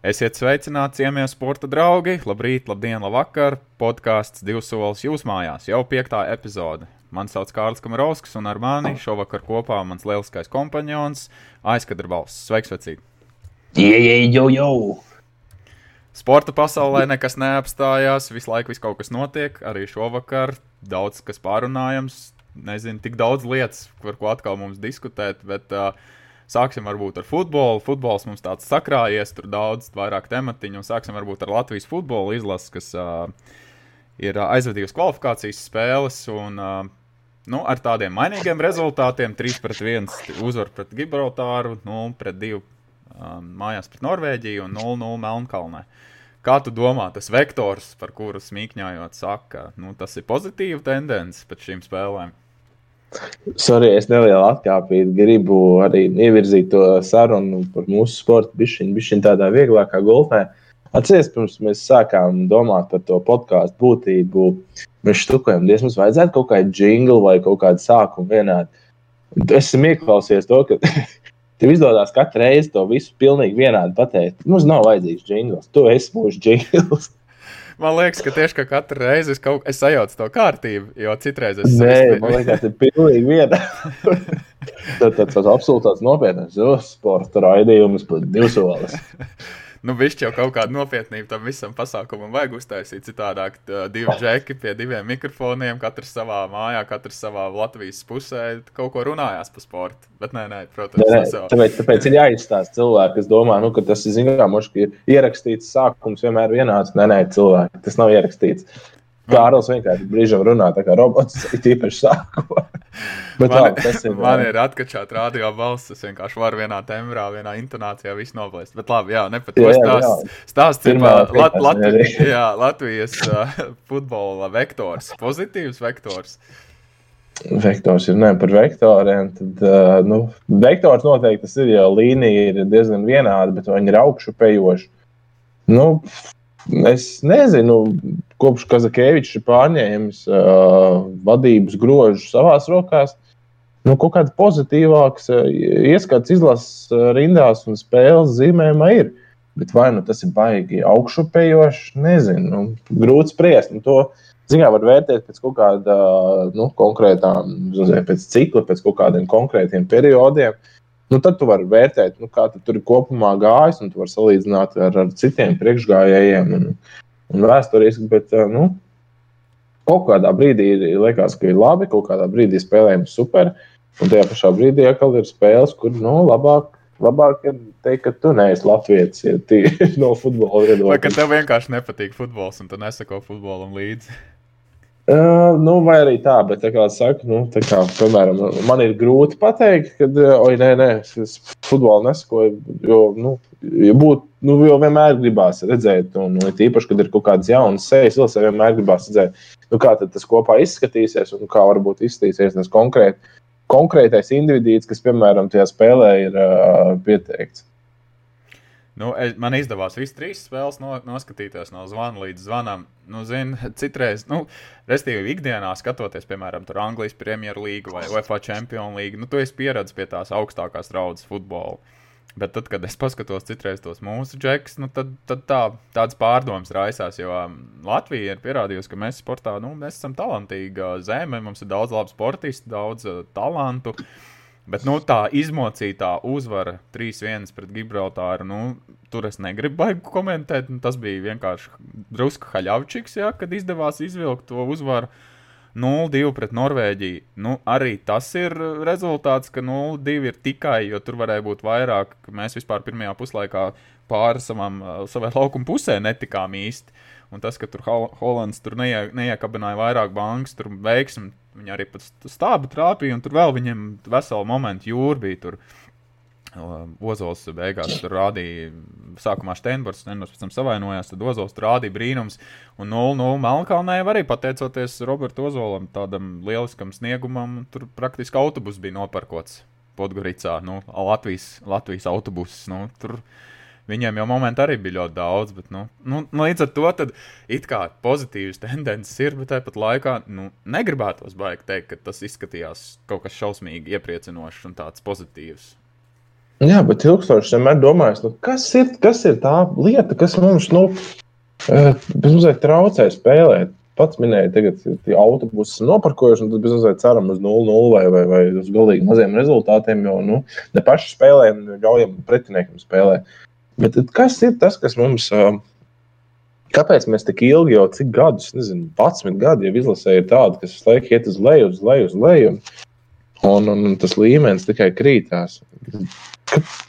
Esiet sveicināti, ciemie sporta draugi! Labrīt, labdien, labvakar! Podkāsts divs solis jūs mājās, jau piektā epizode. Mani sauc Kārlis Kamarovskis, un ar mani šovakar kopā mans lieliskais kompanions Aizkadra balss. Sveiks, vecīt! Ieej, jau, jau! Sporta pasaulē nekas neapstājās, visu laiku viss kaut kas notiek. Arī šovakar daudz kas pārunājams. Nezinu, tik daudz lietas, par ko atkal mums diskutēt, bet uh, Sāksim varbūt ar futbolu. Futbols mums tāds sakrājies, tur daudz vairāk tematiņu. Sāksim varbūt ar Latvijas futbola izlasi, kas uh, ir aizvedījusi kvalifikācijas spēles. Un, uh, nu, ar tādiem mainīgiem rezultātiem, 3 pret 1 uzvaru pret Gibraltāru, 0 pret 2 um, mājās pret Norvēģiju un 0-0 Melnkalnē. Kā tu domā, tas vektors, par kuru smīkņājot, saka, nu, tas ir pozitīva tendence pēc šīm spēlēm? Sorry, es nelielu atkāpīju. Gribu arī ievirzīt to sarunu par mūsu sporta bišķiņu, bišķiņu tādā vieglākā golfē. Atcerieties, pirms mēs sākām domāt par to podkāstu būtību, mēs štukojam, diez mums vajadzētu kaut kādu jinglu vai kaut kādu sākumu vienādi. Es esmu ieklausies to, ka tev izdodas katru reizi to visu pilnīgi vienādi pateikt. Mums nav vajadzīgs jingls, tu esi mūsu jingls. Man liekas, ka tieši ka katru reizi es, kaut, es sajaucu to kārtību, jo citreiz es. Nē, es... man liekas, tas ir pilnīgi viena. Tad tas absolūts nopietns sporta raidījums par divsolis. nu, višķi jau kaut kādu nopietnību tam visam pasākumam vajag uztaisīt. Citādāk, divi džeki pie diviem mikrofoniem, katrs savā mājā, katrs savā Latvijas pusē, kaut ko runājās par sportu. Bet nē, nē protams, nē, nē, tāpēc, tāpēc ir jāizstāsta cilvēki, kas domā, nu, ka tas ir zināms, ka ir ierakstīts sākums vienmēr vienāds. Nē, nē, cilvēki, tas nav ierakstīts. Kārlis vienkārši brīžam runā tā kā robots, ir īpaši sākumā. Bet man, labi, ir. Man ir atkačāta radio balss. Es vienkārši varu vienā tembrā, vienā intonācijā visu noplēst. Bet labi, jā, ne pat to stāsts. Stāsts ir Lat Latvijas, jā, Latvijas uh, futbola vektors. Pozitīvs vektors. Vektors ir ne par vektoriem. Tad, uh, nu, vektors noteikti tas ir, jo līnija ir diezgan vienāda, bet viņi ir augšupejoši. Nu, es nezinu, kopš Kazakēvičs ir pārņēmis uh, vadības grožu savās rokās, nu, kaut kāds pozitīvāks uh, ieskats izlases uh, rindās un spēles zīmējumā ir. Bet vai nu tas ir baigi augšupejoši, nezinu, nu, grūti spriest. Nu, to ziņā var vērtēt pēc kaut kāda nu, konkrētām, pēc cikla, pēc kaut kādiem konkrētiem periodiem. Nu, tad tu vari vērtēt, nu, kā tu tur ir kopumā gājis, un tu vari salīdzināt ar, ar citiem priekšgājējiem. Un, un vēsturiski, bet nu, kaut kādā brīdī liekas, ka ir labi, kaut kādā brīdī spēlējam super, un tajā pašā brīdī atkal ir spēles, kur nu, labāk. Labāk ir teikt, ka tu neesi Latvijas ja no futbola. Vai ka tev vienkārši nepatīk futbols un tu nesako futbolam līdzi? Uh, nu, vai arī tā, bet, kā saka, nu, kā, piemēram, man ir grūti pateikt, ka, oi, nē, nē, es futbolu nesakoju, jo, nu, ja būt, nu, jo vienmēr gribās redzēt, un, nu, tīpaši, kad ir kaut kādas jaunas sejas, vēl vienmēr gribās redzēt, nu, kā tas kopā izskatīsies, un kā varbūt izskatīsies tas konkrēt, konkrētais individuāls, kas, piemēram, tajā spēlē ir uh, pieteikts. Nu, es, man izdevās visas trīs spēles no, noskatīties no zvana līdz zvanam. Nu, zin, citreiz, nu, respektīvi, ikdienā skatoties, piemēram, Anglijas Premjerlīgu vai UEFA Champions League, nu, tu esi pieredzējis pie tās augstākās raudas futbola. Bet tad, kad es paskatos citreiz tos mūsu džekus, nu, tad, tad tā, tādas pārdomas raisās. Jo um, Latvija ir pierādījusi, ka mēs sportā nu, mēs esam talantīga zeme, mums ir daudz labu sportistu, daudz uh, talantu. Uh, Bet nu, tā izmocītā uzvara 3-1 pret Gibraltāru, nu, tur es negribu baigi komentēt. Nu, tas bija vienkārši drusku haļavčiks, ja, kad izdevās izvilkt to uzvaru. 0-2 pret Norvēģiju. Nu, arī tas ir rezultāts, ka 0-2 ir tikai, jo tur varēja būt vairāk. Mēs vispār pirmajā puslaikā pāri savam, savai laukuma pusē netikām īsti. Un tas, ka tur Holands tur neie, neiekabināja vairāk bankas, tur veiksmi Viņi arī pat stābu trāpīja, un tur vēl viņam veselu momentu jūra bija. Tur. Ozols beigās tur rādīja, sākumā Steinbors, Steinbors pēc tam savainojās, tad Ozols rādīja brīnums. Un 0-0 Melnkalnē arī pateicoties Robertam Ozolam, tādam lieliskam sniegumam, tur praktiski autobus bija noparkots Podgoricā, nu, Latvijas, Latvijas autobuss. Nu, tur, uh, Viņiem jau momentā arī bija ļoti daudz, bet nu, nu, nu, līdz ar to tad, it kā pozitīvas tendences ir, bet tāpat laikā nu, negribētos baigt teikt, ka tas izskatījās kaut kas šausmīgi iepriecinošs un tāds pozitīvs. Jā, bet ilgstoši vienmēr domājis, nu, kas, ir, kas ir tā lieta, kas mums nu, bezmazliet traucē spēlēt. Pats minēja, tagad tie autobusi ir noparkojuši, un tas bezmazliet ceram uz 0-0 vai, vai, vai uz galīgi maziem rezultātiem, jo nu, ne paši spēlējam, ļaujam pretiniekam spēlēt. Bet kas ir tas, kas mums. Kāpēc mēs tik ilgi, jau cik gadus, nezinu, 11 gadi jau izlasē ir tādi, kas visu laiku iet uz leju, uz leju, uz leju, un, un, un, tas līmenis tikai krītās.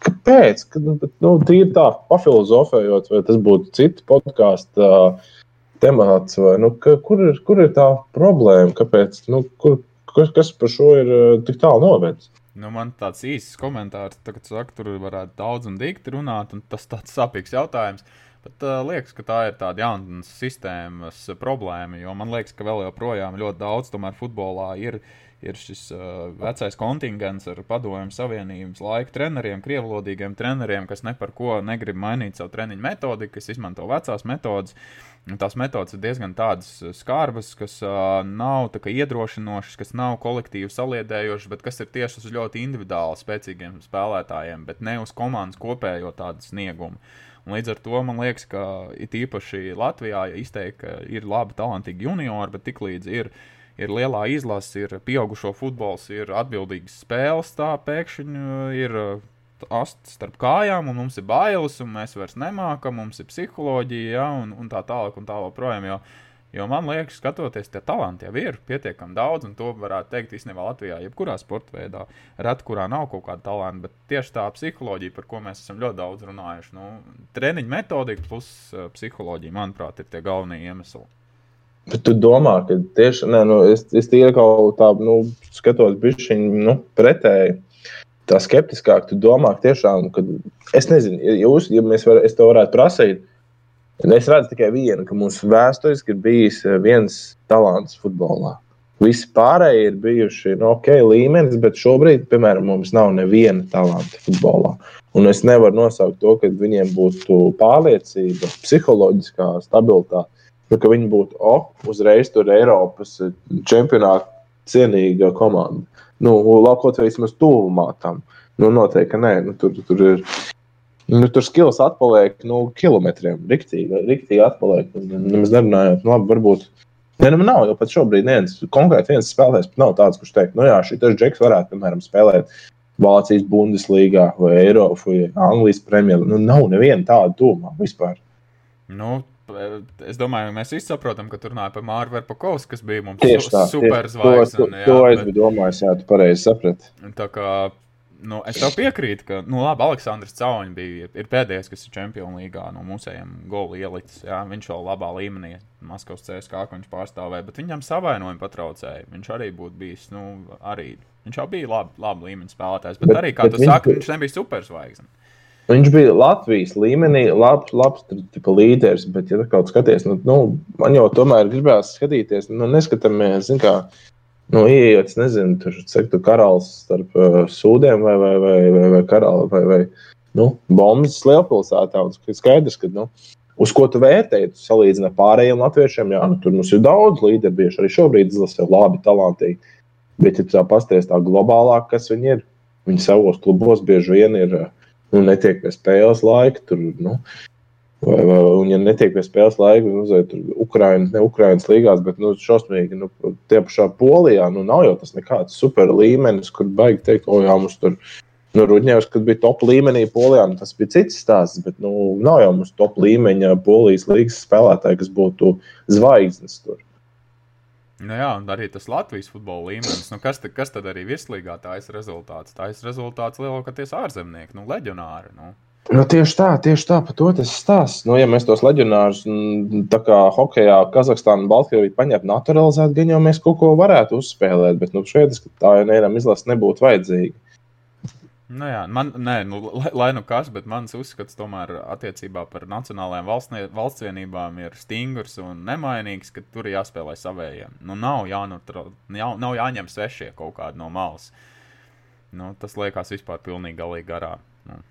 Kāpēc? Kad, nu, Tīri tā, pafilozofējot, vai tas būtu cits podkāstu uh, temats, vai nu, ka, kur, ir, kur ir tā problēma? Kāpēc? Nu, kur, kas, kas par šo ir tik tālu novedis? Nu, man tāds īsts komentārs, tagad saka, tur varētu daudz un dikti runāt, un tas tāds sāpīgs jautājums. Bet uh, liekas, ka tā ir tāda jauna sistēmas problēma, jo man liekas, ka vēl joprojām ļoti daudz tomēr futbolā ir ir šis uh, vecais kontingents ar padomju savienības laika treneriem, krievlodīgiem treneriem, kas ne par ko negrib mainīt savu treniņu metodiku, kas izmanto vecās metodas. Tās metodas ir diezgan tādas skarbas, kas uh, nav iedrošinošas, kas nav kolektīvi saliedējošas, bet kas ir tieši uz ļoti individuāli spēcīgiem spēlētājiem, bet ne uz komandas kopējo tādu sniegumu. Un līdz ar to man liekas, ka it īpaši Latvijā ja izteikti, ir labi, talantīgi juniori, bet tiklīdz ir ielikumi ir lielā izlase, ir pieaugušo futbols, ir atbildīgas spēles, tā pēkšņi uh, ir uh, asts starp kājām, un mums ir bailes, un mēs vairs nemākam, mums ir psiholoģija, ja, un, un tā tālāk, un tā joprojām. Jo, jo man liekas, skatoties, tie talanti jau ir pietiekami daudz, un to varētu teikt īstenībā Latvijā, jebkurā sporta veidā. Reti, kurā nav kaut kāda talanta, bet tieši tā psiholoģija, par ko mēs esam ļoti daudz runājuši, nu, treniņa metodika plus uh, psiholoģija, manuprāt, ir tie galvenie iemesli. Bet tu domā, ka tieši ne, nu, es, es tīri kaut tā, nu, skatos bišķiņu nu, pretēji. Tā skeptiskāk, tu domā, ka tiešām, ka es nezinu, ja, jūs, ja mēs var, to varētu prasīt, es redzu tikai vienu, ka mums vēsturiski ir bijis eh, viens talants futbolā. Visi pārējie ir bijuši nu, ok, līmenis, bet šobrīd, piemēram, mums nav neviena talanta futbolā. Un es nevaru nosaukt to, ka viņiem būtu pārliecība, psiholoģiskā stabilitāte nu, ka viņi būtu oh, uzreiz tur Eiropas eh, čempionāta cienīga komanda. Nu, Laukot vismaz tuvumā tam. Nu, noteikti, nē, nu, tur, tur ir. Nu, tur skills atpaliek nu, kilometriem. Riktīgi, riktīgi atpaliek. Nemaz nerunājot, nu, labi, varbūt. Ja nu nav, jo pat šobrīd viens konkrēti viens spēlētājs nav tāds, kurš teikt, nu jā, šī džeks varētu, piemēram, spēlēt Vācijas Bundeslīgā vai Eiropas vai Anglijas Premjerā. Nu, nav neviena tāda domā vispār. Nu, es domāju, mēs visi saprotam, ka tur runāja par Māru Verpakovs, kas bija mums tieši tā, superzvaigznes. To, to, to es biju domājis, jā, tu pareizi saprati. Tā kā, nu, es tev piekrītu, ka, nu, labi, Aleksandrs Cauņš bija pēdējais, kas ir Čempionu līgā no mūsējiem golu ielicis, jā, viņš vēl labā līmenī, Maskavas CSK, ko viņš pārstāvēja, bet viņam savainojumi patraucēja. Viņš arī būtu bijis, nu, arī, viņš jau bija labi, labi līmeņa spēlētājs, bet, bet arī, kā bet tu viņš... saki, viņš nebija superzvaigznes. Viņš bija Latvijas līmenī, labs, labs tipa, līderis, bet, ja kaut kā skaties, nu, nu, man jau tomēr gribās skatīties, nu, neskatāmies, zin, kā, nu, ienāc, nezinu, tur sektu karalis starp uh, sūdiem vai, vai, vai, vai, vai karali vai, vai nu, bombas lielpilsētā. Un skaidrs, ka, nu, uz ko tu vērtēji, tu salīdzini ar pārējiem latviešiem, jā, nu, tur mums ir daudz līderu, bieži arī šobrīd izlasē labi, talantīgi. Bet, ja tu tā pasties tā globālāk, kas viņi ir, viņi savos klubos bieži vien ir. Uh, nu, netiek pie spēles laika. Tur, nu, vai, vai, un, ja netiek pie spēles laika, nu, vai tur Ukraiņas, ne Ukraiņas līgās, bet nu, šausmīgi, nu, tie pašā Polijā, nu, nav jau tas nekāds super līmenis, kur baigi teikt, o, jā, mums tur. Nu, Rudņevs, kad bija top līmenī Polijā, nu, tas bija cits stāsts, bet nu, nav jau mums top līmeņa polijas līnijas spēlētāji, kas būtu zvaigznes tur. Nu jā, un arī tas Latvijas futbola līmenis. Nu, kas, tad, kas tad arī virslīgā taisa rezultāts? Taisa rezultāts lielākoties ārzemnieki, nu, leģionāri. Nu. Nu, tieši tā, tieši tā, par to tas stāsta. Nu, ja mēs tos leģionārus, tā kā hokeja, Kazahstāna, Baltkrievija paņemtu naturalizēt, gan jau mēs kaut ko varētu uzspēlēt, bet nu, šeit tā jau nevienam izlases nebūtu vajadzīga. Nu jā, man, nē, nu, lai, lai nu kas, bet mans uzskats tomēr attiecībā par nacionālajām valsts, valsts vienībām ir stingrs un nemainīgs, ka tur jāspēlē savējiem. Nu, nav, jānutra, jā, nav jāņem svešie kaut kādi no malas. Nu, tas liekas vispār pilnīgi galīgi garā. Nu.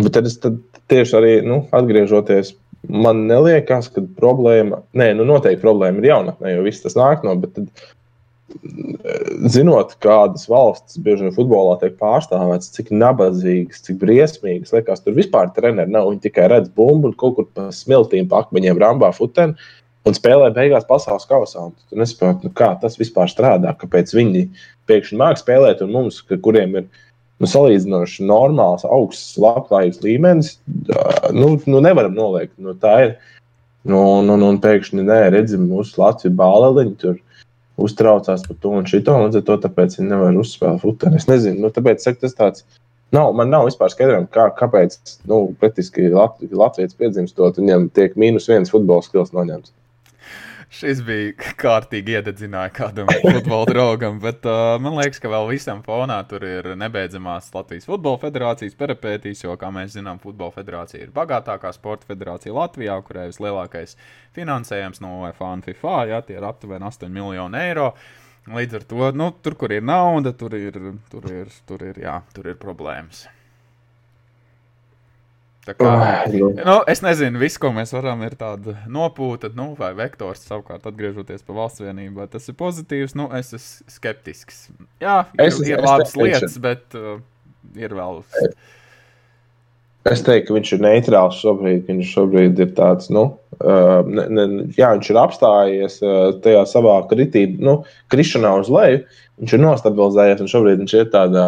Bet tad es tad tieši arī nu, atgriežoties. Man liekas, ka problēma, nē, nu noteikti problēma ir jaunatnē, jo viss tas nāk no, bet tad zinot, kādas valstis bieži vien futbolā tiek pārstāvētas, cik nabadzīgas, cik briesmīgas, liekas, tur vispār treneri nav. Viņi tikai redz bumbu un kaut kur pa smiltīm, pa akmeņiem, rambā, futeni un spēlē beigās pasaules kausā. Tu nesaproti, nu, kā tas vispār strādā, kāpēc viņi pēkšņi māk spēlēt, un mums, kuriem ir nu, salīdzinoši normāls, augsts labklājības līmenis, nu, nu nevaram noliegt. Nu, tā ir. Nu, un, un, un pēkšņi nē, redzam, mūsu Latvijas bāliņi tur uztraucās par to un šito, un līdz ar to tāpēc viņi nevar uzspēlēt futbolu. Es nezinu, nu, tāpēc saka, tas tāds. Nav, man nav vispār skaidrojama, kā, kāpēc nu, Latvijas Latvijas piedzimstot, viņam tiek mīnus viens futbola skills noņemts. Šis bija kārtīgi iededzinājis kādam futbola draugam, bet uh, man liekas, ka vēl visam fonā tur ir nebeidzamās Latvijas Futbola Federācijas peripētīs, jo, kā mēs zinām, Futbola Federācija ir bagātākā sporta federācija Latvijā, kurai vislielākais finansējums no UEFA un FIFA, ja tie ir aptuveni 8 miljoni eiro. Līdz ar to, nu, tur, kur ir nauda, tur ir, tur ir, tur ir, jā, tur ir problēmas. Kā, nu, es nezinu, viss, ko mēs varam, ir tāda nopūta, nu, vai vektors, savukārt, atgriežoties pie valsts vienībā. Tas ir pozitīvs, nu, es esmu skeptisks. Jā, ir, es, ir es labas te, lietas, bet uh, ir vēl. Es teiktu, ka viņš ir neitrāls šobrīd. Viņš šobrīd ir tāds, nu, uh, ne, ne, jā, viņš ir apstājies uh, tajā savā kritība, nu, krišanā uz leju. Viņš ir nostabilizējies, un šobrīd viņš ir tādā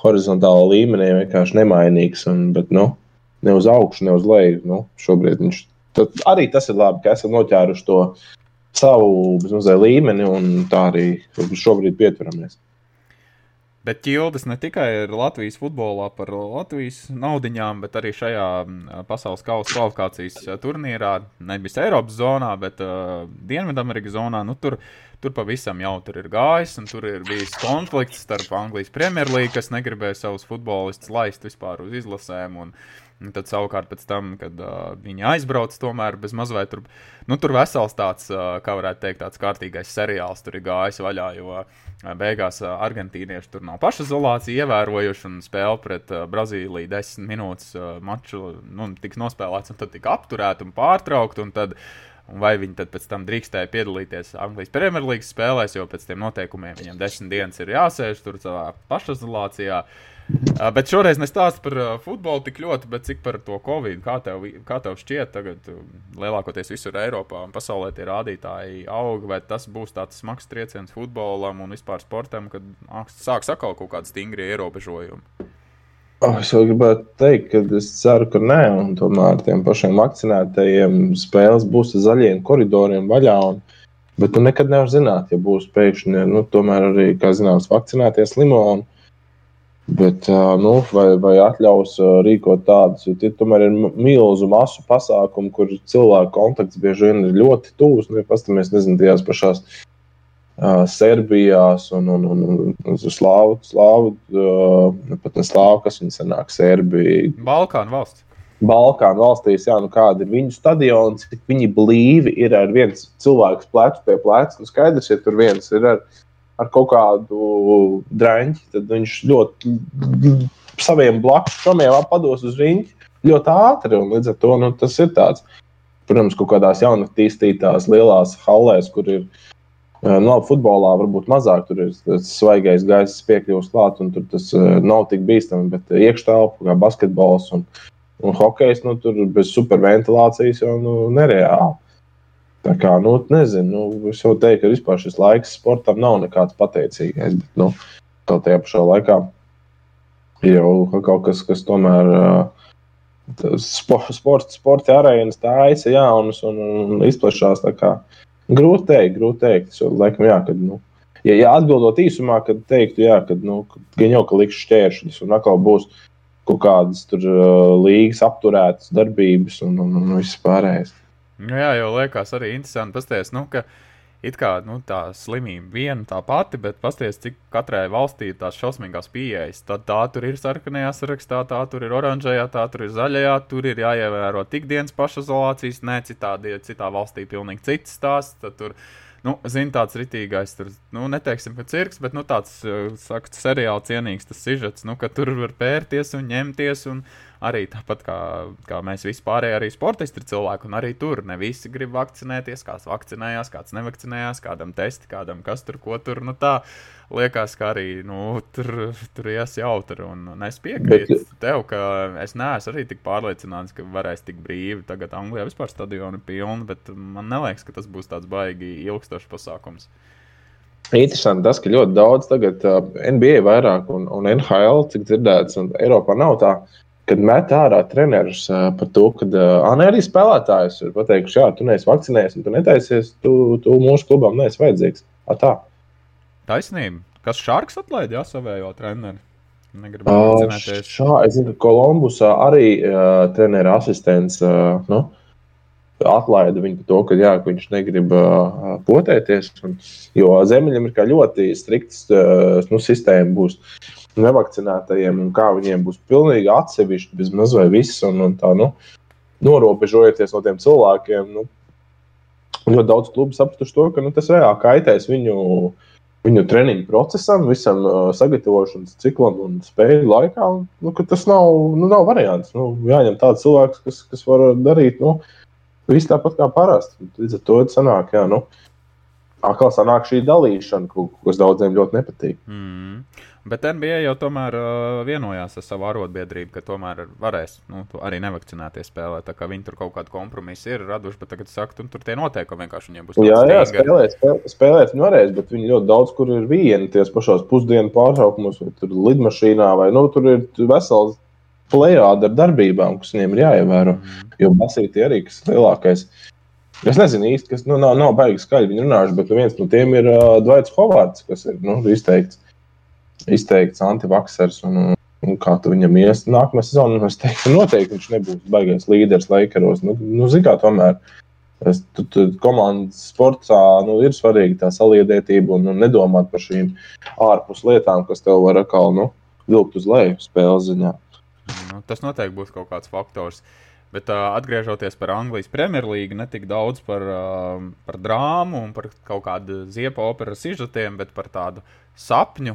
horizontālā līmenī vienkārši nemainīgs. Un, bet, nu, ne uz augšu, ne uz leju. Nu, šobrīd viņš arī tas ir labi, ka esam noķēruši to savu mazliet līmeni un tā arī šobrīd pieturamies. Bet ķildes ne tikai ir Latvijas futbolā par Latvijas naudiņām, bet arī šajā pasaules kausa kvalifikācijas turnīrā, nevis Eiropas zonā, bet uh, Dienvidamerikas zonā. Nu, tur, tur pavisam jau tur ir gājis, un tur ir bijis konflikts starp Anglijas Premjerlīgu, kas negribēja savus futbolistus laist vispār uz izlasēm. Un, uh, Tad savukārt pēc tam, kad uh, viņi aizbrauc, tomēr bez mazliet tur, nu, tur vesels tāds, uh, kā varētu teikt, tāds kārtīgais seriāls tur ir gājis vaļā, jo uh, beigās uh, argentīnieši tur nav pašizolāciju ievērojuši un spēle pret uh, Brazīliju desmit minūtes uh, maču nu, tika nospēlēts un tad tika apturēta un pārtraukta. Un Un vai viņi tad pēc tam drīkstēja piedalīties Anglijas Premjerlīgas spēlēs, jo pēc tiem noteikumiem viņiem desmit dienas ir jāsēž tur savā pašizolācijā. Uh, Uh, bet šoreiz nestāstu par uh, futbolu tik ļoti, bet cik par to covid. Kā tev, kā tev šķiet, tagad uh, lielākoties visur Eiropā un pasaulē tie rādītāji aug, vai tas būs tāds smags trieciens futbolam un vispār sportam, kad sāks atkal kaut kādi stingri ierobežojumi? Oh, es jau gribētu teikt, ka es ceru, ka nē, un tomēr tiem pašiem vakcinētajiem spēles būs ar zaļiem koridoriem vaļā. Un, bet tu nekad nevari zināt, ja būs pēkšņi, nu, tomēr arī, kā zināms, vakcinētie slimo. Un, Bet, nu, vai, vai atļaus rīkot tādus, jo tie tomēr ir milzu masu pasākumu, kur cilvēku kontakts bieži vien ir ļoti tūs. Nu, ja pastamies, nezinu, tajās pašās uh, Serbijās un, un, un, un, Slāvu, Slāvu uh, pat ne Slāvu, kas viņi sanāk, Serbija. Balkānu valsts. Balkānu valstīs, jā, nu kāda ir viņu stadiona, cik viņi blīvi ir ar viens cilvēks plecu pie pleca. Nu, skaidrs, ja tur viens ir ar viņu ar kaut kādu drāņķi, tad viņš ļoti saviem blakus šomiem pados uz riņķi ļoti ātri. Līdz ar to nu, tas ir tāds, protams, kaut kādās jaunatīstītās lielās hallēs, kur ir. Eh, nu, labi, futbolā varbūt mazāk tur ir tas svaigais gaisa piekļuvis klāt, un tur tas uh, nav tik bīstami. Bet iekštelpa, kā basketbols un, un hokejs, nu, tur bez superventilācijas jau nu, nereāli. Tā kā, nu, nezinu, nu, es jau teiktu, ka vispār šis laiks sportam nav nekāds pateicīgais. Bet, nu, kaut tajā pašā laikā jau kaut kas, kas tomēr. Sports, sports, sporta arēnas taisa jaunas un, un izplešās. Grūti teikt, grūti teikt. Es laikam, jā, kad, nu, ja, ja atbildot īsumā, tad teiktu, jā, kad, nu, gan jau ka liks šķēršļus un atkal būs kaut kādas tur uh, līgas apturētas darbības un, un, un viss pārējais. Nu, jā, jau liekas arī interesanti pasties, nu, ka it kā nu, tā slimība viena tā pati, bet pasties, cik katrai valstī ir tās šausmīgās pieejas. Tad tā tur ir sarkanajā sarakstā, tā tur ir oranžajā, tā tur ir zaļajā, tur ir jāievēro tik dienas pašizolācijas, ne citādi, citā valstī pilnīgi cits stāsts. Nu, zina, tāds ritīgais, tur, nu, neteiksim, ka cirks, bet, nu, tāds, saka, seriāli cienīgs tas sižets, nu, ka tur var pērties un ņemties un, arī tāpat kā, kā mēs vispārēji, arī sportisti ir cilvēki, un arī tur ne visi grib vakcinēties. Kāds vakcinējās, kāds nevakcinējās, kādam testi, kādam kas tur, ko tur. Nu, tā liekas, ka arī nu, tur, tur ies jautri. Un, un es piekrītu Bet... tev, ka es neesmu arī tik pārliecināts, ka varēs tik brīvi. Tagad Anglijā vispār stadioni ir pilni, bet man neliekas, ka tas būs tāds baigi ilgstošs pasākums. Interesanti tas, ka ļoti daudz tagad uh, NBA vairāk un, un NHL, cik dzirdēts, un Eiropā nav tā, kad met ārā trenerus uh, par to, ka uh, arī spēlētājs ir pateikuši, jā, tu neesi vakcinējies, un tu netaisies, tu, tu mūsu klubam neesi vajadzīgs. A, tā. Taisnība. Kas Šārks atlaida jā, savējo treneri? Negribu. Uh, zinu, ka Kolumbusā arī uh, treneru asistents. Uh, nu, atlaida viņu par to, ka, jā, ka viņš negrib uh, potēties. Un, jo Ziemeļiem ir ļoti strikts uh, nu, sistēma būs nevakcinētajiem, un kā viņiem būs pilnīgi atsevišķi, bez maz vai viss, un, un tā, nu, norobežojoties no tiem cilvēkiem. Nu, ļoti daudz klubu sapratuši to, ka nu, tas reāli kaitēs viņu. Viņu treniņu procesam, visam uh, sagatavošanas ciklam un spēļu laikā, un, nu, tas nav, nu, nav variants. Nu, jāņem tāds cilvēks, kas, kas var darīt nu, Viss tāpat kā parasti. Līdz ar to sanāk, jā, nu, atkal sanāk šī dalīšana, kas daudziem ļoti nepatīk. Mm. Bet NBA jau tomēr uh, vienojās ar savu arotbiedrību, ka tomēr varēs nu, arī nevakcinēties spēlēt. Tā kā viņi tur kaut kādu kompromisu ir raduši, bet tagad saka, tur tie noteikumi vienkārši viņiem būs. Jā, jā spēlēt, spēlēt, viņi varēs, bet viņi ļoti daudz kur ir vieni ties pašos pusdienu pārtraukumos, vai tur lidmašīnā, vai nu, tur ir vesels plējāda ar darbībām, kas viņiem ir jāievēro. Mm. Jo basīti arī kas lielākais. Es nezinu īsti, kas nu, nav, nav baigi skaļi viņi runājuši, bet viens no tiem ir uh, Dvaits Hovards, kas ir nu, izteikts, izteikts antivaksers. Un, un kā tu viņam ies nākamā sezonā, es teiktu, noteikti viņš nebūs baigais līderis Lakeros. Nu, nu, Zinām, tomēr es, tu, tu, komandas sportā nu, ir svarīga tā saliedētība un, un nedomāt par šīm ārpus lietām, kas tev var atkal nu, vilkt uz leju spēles ziņā. Nu, tas noteikti būs kaut kāds faktors. Bet uh, atgriežoties par Anglijas Premjerlīgu, ne tik daudz par, uh, par drāmu un par kaut kādu ziepa operas izžutiem, bet par tādu sapņu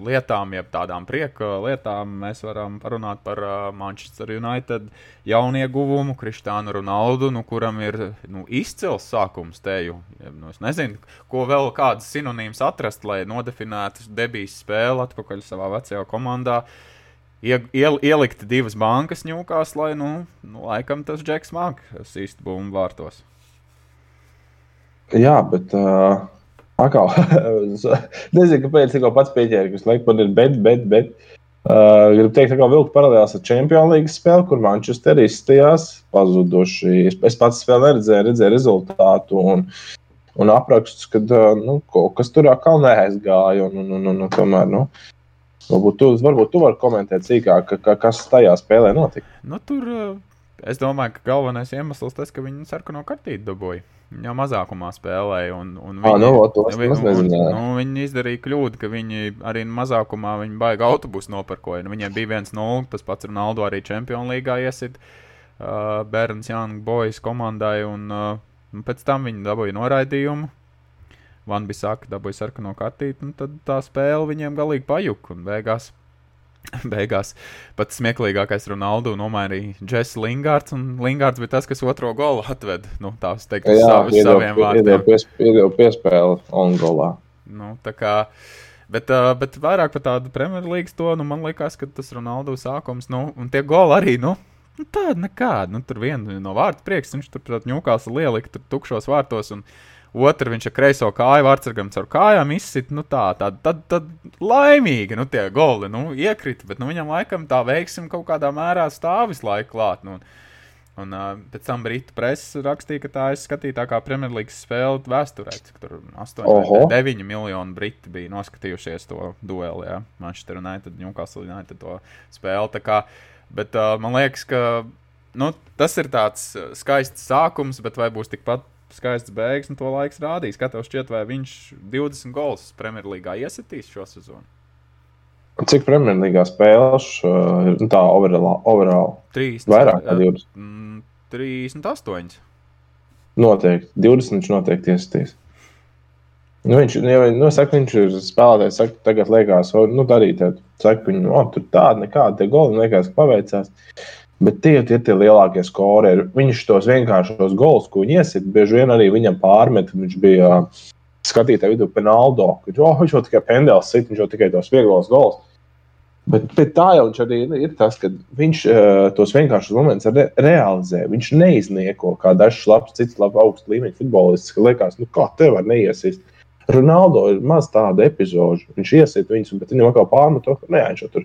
lietām, jeb tādām prieka lietām, mēs varam parunāt par uh, Manchester United jaunieguvumu, Kristānu Ronaldu, nu, kuram ir nu, izcils sākums teju. Nu, es nezinu, ko vēl kādas sinonīmas atrast, lai nodefinētu debijas spēli atpakaļ savā vecajā komandā. Uh, iel, ielikt divas bankas ņūkās, lai, nu, nu laikam tas džeks māca sīst bumbu vārtos. Jā, bet. Uh... Akal, nezinu, kāpēc tā pats pieķēra, kas laikam man ir, bet, bet, bet uh, gribu teikt, ka vilkt paralēlās ar Champions League spēli, kur Manchester izstījās pazuduši. Es, pats vēl neredzēju, redzēju rezultātu un, un aprakstus, kad uh, nu, kaut kas tur atkal neaizgāja. Un, un, un, un, un, tomēr, nu, Varbūt tu, varbūt tu vari komentēt sīkāk, ka, ka, kas tajā spēlē notika. Nu, tur eh, es domāju, ka galvenais iemesls tas, ka viņi sarkano kartīti dabūja. Viņi jau mazākumā spēlēja. Un, un viņi, à, nu, tos, vi, un, nu, viņi izdarīja kļūdu, ka viņi arī mazākumā viņi baigi autobusu nopirkoja. Nu, viņiem bija 1-0, tas pats Ronaldo arī Champions League iesit uh, Bērns Jānis Bojas komandai. Un, uh, pēc tam viņi dabūja noraidījumu. Van Bisaka dabūja sarkano kartīti, un tad tā spēle viņiem galīgi pajuka. Un beigās, beigās pat smieklīgākais Ronaldu nomainīja Jesse Lingards, un Lingards bija tas, kas otro golu atveda. Nu, tā es teiktu, uz savu, saviem vārdiem. Iedeva piespēli Angolā. Nu, tā kā, Bet, uh, bet vairāk par tādu Premjerlīgas to, nu, man liekas, ka tas Ronaldu sākums, nu, un tie goli arī, nu, nu tāda nekāda. Nu, tur viena no vārtu prieks, viņš tur, protams, ņūkās lielika tur tukšos vārtos. Un, uh, Otru viņš ar kreiso kāju vārdsargam caur kājām izsit. Nu, tā, tā, tad, tad laimīgi, nu, tie goli nu, iekrita, bet nu, viņam laikam tā veiksim kaut kādā mērā stāv visu laiku klāt. Nu, Un uh, pēc tam Britu presa rakstīja, ka tā ir skatītākā Premjerlīgas spēle vēsturē. Tur 8, 9 miljoni briti bija noskatījušies to dueli. Ja? Manchester United, Newcastle United to spēli. Kā, bet uh, man liekas, ka nu, tas ir tāds skaists sākums, bet vai būs tikpat skaists beigas, un to laiks rādīs. Kā tev šķiet, vai viņš 20 gols Premjerlīgā iesitīs šo sezonu? Cik Premjerlīgā spēles uh, ir tā overall? overall? 3, vairāk kā 20. Mm, 38. Noteikti. 20 viņš noteikti iesitīs. Nu, viņš, jau, nu, saka, viņš ir spēlētājs, saka, tagad liekas, nu, darīt tādu. Saka, viņu, oh, tur tāda nekāda, te goli, liekas, ka paveicās. Bet tie ir tie lielākie skoreri. Viņš tos vienkāršos gols, ko viņi iesit, bieži vien arī viņam pārmet. Viņš bija skatītāju vidū Penaldo, ka oh, viņš jau tikai pendels sit, viņš jau tikai tos vieglos gols. Bet, bet tā jau arī ir tas, ka viņš uh, tos vienkāršos momentus re realizē. Viņš neiznieko kā dažs labs, cits labs augsts līmeņa futbolists, ka liekas, nu kā te var neiesist. Ronaldo ir maz tāda epizode. Viņš iesit viņus, bet viņam atkal pārmet to, ka nē, viņš tur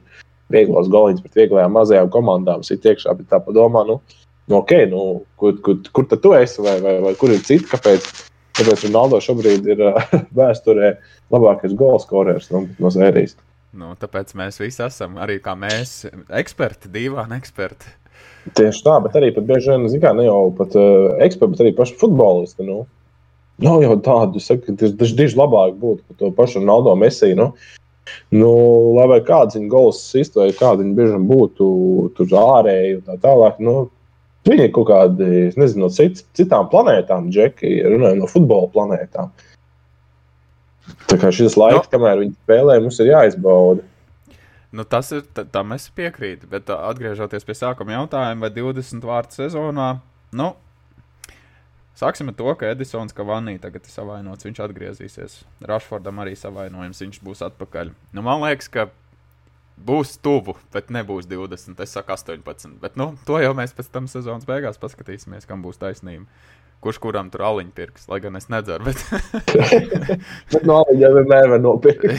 vieglos goliņus pret vieglajām mazajām komandām sit iekšā. Bet tā padomā, nu, nu, okay, nu kur, kur, kur tad tu esi vai, vai, vai kur ir citi, kāpēc? Tāpēc Ronaldo šobrīd ir vēsturē labākais golskorers no, no sērijas. Nu, tāpēc mēs visi esam arī kā mēs, eksperti, divāni eksperti. Tieši tā, bet arī bieži vien, kā, ne jau pat uh, eksperti, bet arī paši futbolisti. Nu, nav jau tādu, saku, ka tas diži labāk būtu par to pašu Ronaldo Mesiju. Nu, nu, lai vai kāds viņa gols sistu, vai kāda viņa bieži būtu tur ārēji un tā tālāk. Nu, Viņi ir kaut kādi, nezinu, no cit, citām planētām, džeki, runājot no futbola planētām. Tā kā šis laiks, no. kamēr viņi spēlē, mums ir jāizbauda. Nu, tas ir tam es piekrītu. Bet atgriežoties pie sākuma jautājuma, vai 20 vārdu sezonā, nu, sāksim ar to, ka Edisons Kavanī tagad ir savainots. Viņš atgriezīsies. Rašfordam arī savainojums, viņš būs atpakaļ. Nu, man liekas, ka būs tuvu, bet nebūs 20. Es saku 18. Bet nu, to jau mēs pēc tam sezonas beigās paskatīsimies, kam būs taisnība. Kurš kuram tur aliņu pirks, lai gan es nedzeru. Bet, bet no aliņa vienmēr var nopirkt.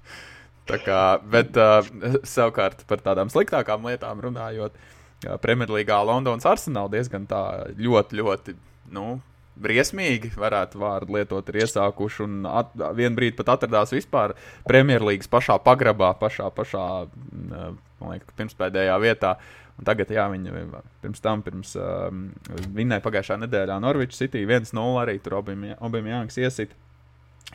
Tā kā, bet uh, savukārt par tādām sliktākām lietām runājot, uh, Premjerlīgā Londonas arsenāla diezgan tā ļoti, ļoti nu, briesmīgi, varētu vārdu lietot, ir iesākuši. Un at, vienu brīdi pat atradās vispār Premjerlīgas pašā pagrabā, pašā, pašā mm, man liekas, pirmspēdējā vietā. Un tagad, jā, viņi pirms tam, pirms um, vinnēja pagājušā nedēļā Norviča City 1-0 arī tur abiem Jānis iesit.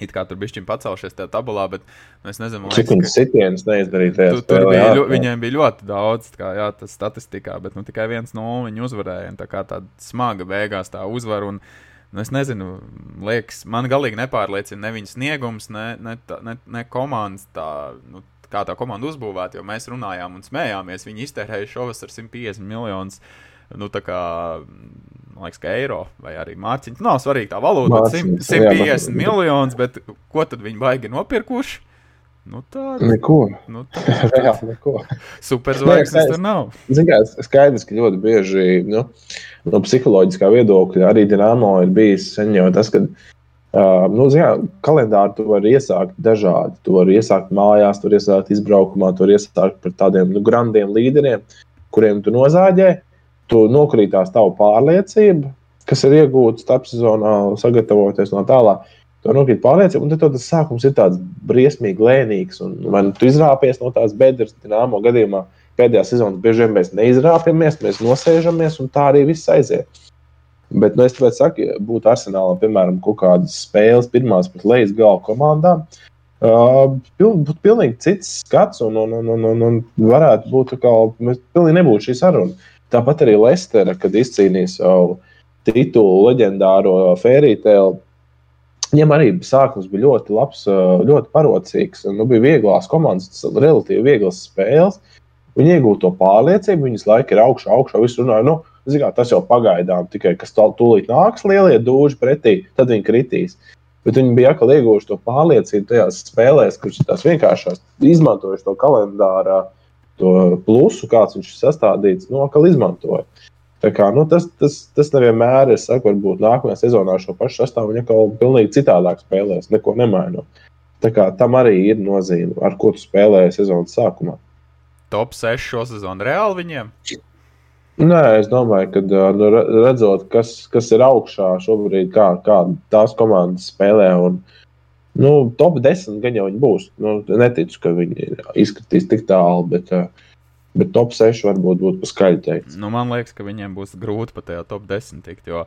It kā tur bija pacelšies tajā tabulā, bet nu, es nezinu, cik viņas sitienas neizdarīja. Tu, tur bija, jā, viņiem bija ļoti daudz, kā jā, tas statistikā, bet nu, tikai viens no viņi uzvarēja. Tā kā tāda smaga beigās tā uzvara. Un, Nu, es nezinu, liekas, man galīgi nepārliecina ne viņa sniegums, ne, ne, ne, ne komandas tā. Nu, Kā tā komanda uzbūvēta, jo mēs runājām un smējāmies. Viņi iztērēja šovasar 150 miljonus nu, kā, man liekas, ka eiro vai arī mārciņa. Nav svarīgi tā valūta, bet 150 miljonus, bet ko tad viņi baigi nopirkuši? Nu, tā. Neko. Nu, tā ir. neko. Superzvaigznes tur nav. Ziniet, skaidrs, ka ļoti bieži nu, no psiholoģiskā viedokļa arī Dienāmo ir bijis jau tas, ka. Uh, nu, zinā, kalendāru tu vari iesākt dažādi. Tu vari iesākt mājās, tu vari iesākt izbraukumā, tu vari iesākt par tādiem nu, grandiem līderiem, kuriem tu nozāģē. Tu nokrītās tavu pārliecību, kas ir iegūta starpsezonā, sagatavoties no tālāk. To nokrīt pārliecība, un tad tas sākums ir tāds briesmīgi lēnīgs. Un, vai tu izrāpies no tās bedres, dināmo gadījumā pēdējā sezonā bieži vien mēs neizrāpjamies, mēs nosēžamies, un tā arī viss aiziet. Bet nu, es tāpēc saku, būtu arsenālā, piemēram, kaut kādas spēles, pirmās pat lejas gala komandām, uh, būtu pilnīgi cits skats, un, un, un, un, un, varētu būt tā kā, mēs pilnīgi nebūtu šī saruna. Tāpat arī Lestera, kad izcīnīja savu titulu leģendāro fērītēlu, Viņam arī sākums bija ļoti labs, ļoti parocīgs. Nu, bija vieglās komandas, relatīvi vieglas spēles. Viņi iegūta to pārliecību, viņas laika ir augšā, augšā. Visi runāja, nu, kā, tas jau pagaidām, tikai kas tūlīt nāks, lielie dūži pretī, tad viņi kritīs. Bet viņi bija atkal ieguvuši to pārliecību tajās spēlēs, kuras tās vienkāršās izmantojuši to kalendārā, to plusu, kāds viņš ir sastādīts, nu, atkal izmantoja. Kā, nu, tas, tas, tas nevienmēr ir. Saku, varbūt nākamajā sezonā šo pašu sastāvu viņa kaut kā pilnīgi citādāk spēlēs, neko nemainot. Tam arī ir nozīme, ar ko tu spēlēji sezonas sākumā. Top 6 šo sezonu reāli viņiem? Nē, es domāju, ka nu, redzot, kas, kas ir augšā šobrīd, kā, kā tās komandas spēlē. Un, nu, top 10 gan jau viņi būs. Nu, neticu, ka viņi izskatīs tik tālu. Bet, uh, Bet top 6 varbūt būtu paskaļi teikt. Nu, man liekas, ka viņiem būs grūti pat tajā top 10 tikt. Jo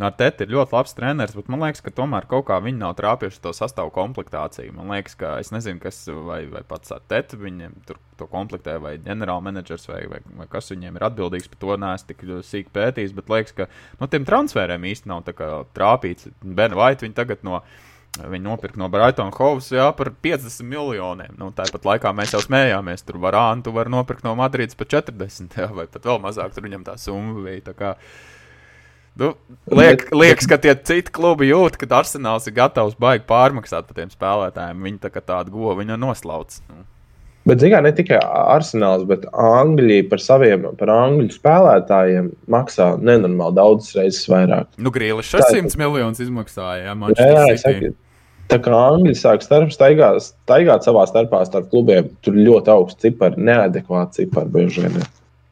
Nārtēta ir ļoti labs treneris, bet man liekas, ka tomēr kaut kā viņi nav trāpījuši to sastāvu komplektāciju. Man liekas, ka es nezinu, kas vai, vai pats Tēta viņiem tur to komplektē, vai ģenerālmenedžers, vai, vai, vai kas viņiem ir atbildīgs par to. Nē, es tik sīki pētījis, bet liekas, ka no nu, tiem transferiem īsti nav trāpīts. Ben White viņi tagad no Viņi nopirka no Brightona Hovs jā, par 50 miljoniem. Nu, tāpat laikā mēs jau smējāmies. Tur varānu tu vari nopirkt no Madrides par 40 jā, vai pat vēl mazāk. Tur viņam tā summa bija. Tā kā, nu, liek, liekas, ka tie citi klubi jūt, ka Arsenāls ir gatavs baigi pārmaksāt par tiem spēlētājiem. Viņi tā kā tādu govu noslauc. Nu. Bet, zinām, ne tikai Arsenāls, bet Angļi par saviem, par angļu spēlētājiem maksā nenormāli daudzas reizes vairāk. Nu, Grīlis 600 miljonus izmaksāja. Jā, jā, sakiet, Tā kā angļi sāk starp, staigāt, staigāt savā starpā starp klubiem, tur ļoti augsts cipars, neadekvāts cipars bieži vien.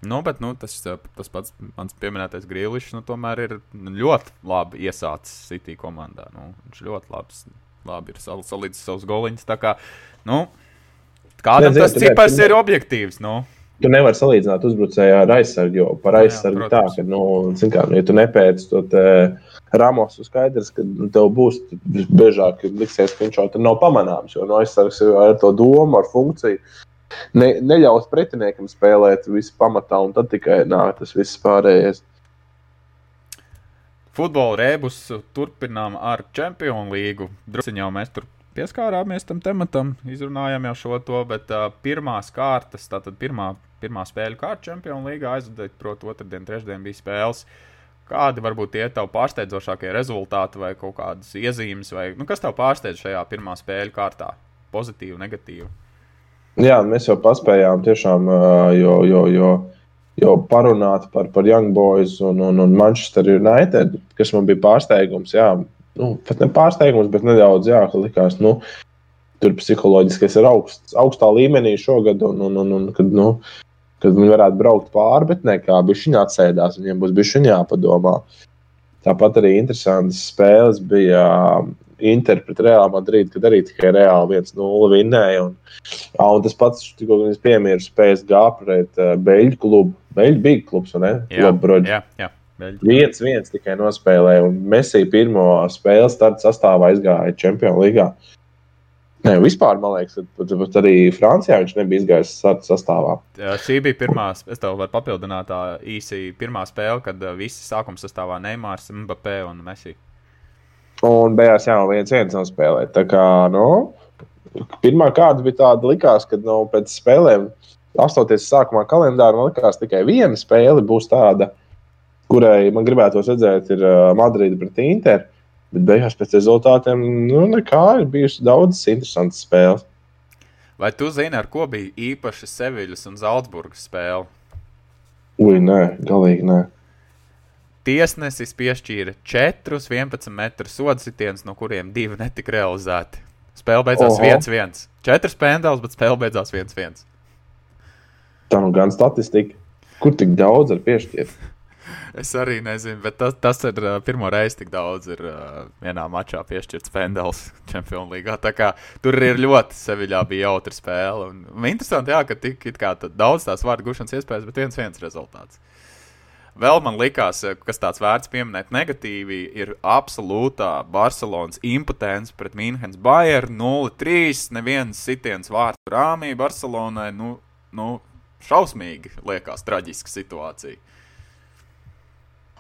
Nu, bet nu, tas, tas pats mans pieminētais Grīlis nu, tomēr ir ļoti labi iesācis City komandā. Nu, viņš ļoti labs, labi ir sal, salīdzis savus goliņus. Tā kā, nu, kādam Nezinu, tas cipars ir objektīvs. Nu. Tu nevari salīdzināt uzbrucēju ar aizsargu, jo par aizsargu jā, jā, tā, ka, nu, kā, nu, ja tu nepēci to. Te, Ramos skaidrs, ka nu, tev būs biežāk liksies, ka viņš jau nav pamanāms. Jo no nu, aizsargs ar to domu, ar funkciju. Ne, neļaus pretiniekam spēlēt visu pamatā, un tad tikai nāk tas viss pārējais. Futbola rēbus turpinām ar Champions League. Druskuļi jau mēs tur pieskārāmies tam tematam, izrunājām jau šo to, bet uh, pirmās kārtas, tātad pirmā, pirmā spēļu kārta Champions League aizvadīja, proti, otrdien, trešdien bija spēles. Kādi varbūt tie tavi pārsteidzošākie rezultāti vai kaut kādas iezīmes, vai nu, kas tev pārsteidz šajā pirmā spēļu kārtā? Pozitīvi, negatīvi. Jā, mēs jau paspējām tiešām jo, jo, jo, jo parunāt par, par Young Boys un, un, un Manchester United, kas man bija pārsteigums. Jā, nu, pat ne pārsteigums, bet nedaudz jā, ka likās, nu, tur psiholoģiski ir augsts, augstā līmenī šogad. Un, un, un, un, kad, nu, kad viņi varētu braukt pāri, bet ne kā viņi atsēdās, viņiem būs bijis jāpadomā. Tāpat arī interesantas spēles bija um, Inter pret Reālu Madridu, kad arī tikai Reāli 1-0 vinnēja. Un, un tas pats, tikko viņš piemēra spējas G pret uh, Beļģu klubu. Beļģu bija klubs, vai ne? Jā, Lobroģi. jā, jā. Viens, viens tikai nospēlēja, un Messi pirmo spēli starta sastāvā aizgāja Champions League. Nē, vispār man liekas, ka pat arī Francijā viņš nebija izgājis sastāvā. Jā, šī bija pirmā, es tev varu papildināt, tā īsi pirmā spēle, kad uh, visi sākuma sastāvā Neimārs, Mbappé un Messi. Un beigās jau viens viens nav spēlēt. Tā kā, nu, pirmā kārta bija tāda, likās, ka nu, pēc spēlēm, astoties sākumā kalendārā, man likās tikai viena spēle būs tāda, kurai man gribētos redzēt, ir uh, Madrida pret Interu. Bet beigās pēc rezultātiem, nu, nekā ir bijusi daudzas interesantas spēles. Vai tu zini, ar ko bija īpaši Seviļas un Zeltsburgas spēle? Ui, nē, galīgi nē. Tiesnesis piešķīra 4 11 metru sodsitienus, no kuriem divi netika realizēti. Spēle beidzās 1-1. 4 spēles, bet spēle beidzās 1-1. Tā nu gan statistika. Kur tik daudz ar piešķirt? Es arī nezinu, bet tas, tas ir uh, pirmo reizi tik daudz ir uh, vienā mačā piešķirts Pendels Champions League. Tur ir ļoti seviļā bija jautra spēle. Un, un interesanti, jā, ka tik kā, daudz tās vārdu gušanas iespējas, bet viens viens rezultāts. Vēl man likās, kas tāds vērts pieminēt negatīvi, ir absolūtā Barcelonas impotence pret Mīnhens Bayern 0-3. Neviens sitiens vārtu rāmī Barcelonai. Nu, nu, šausmīgi liekas traģiska situācija.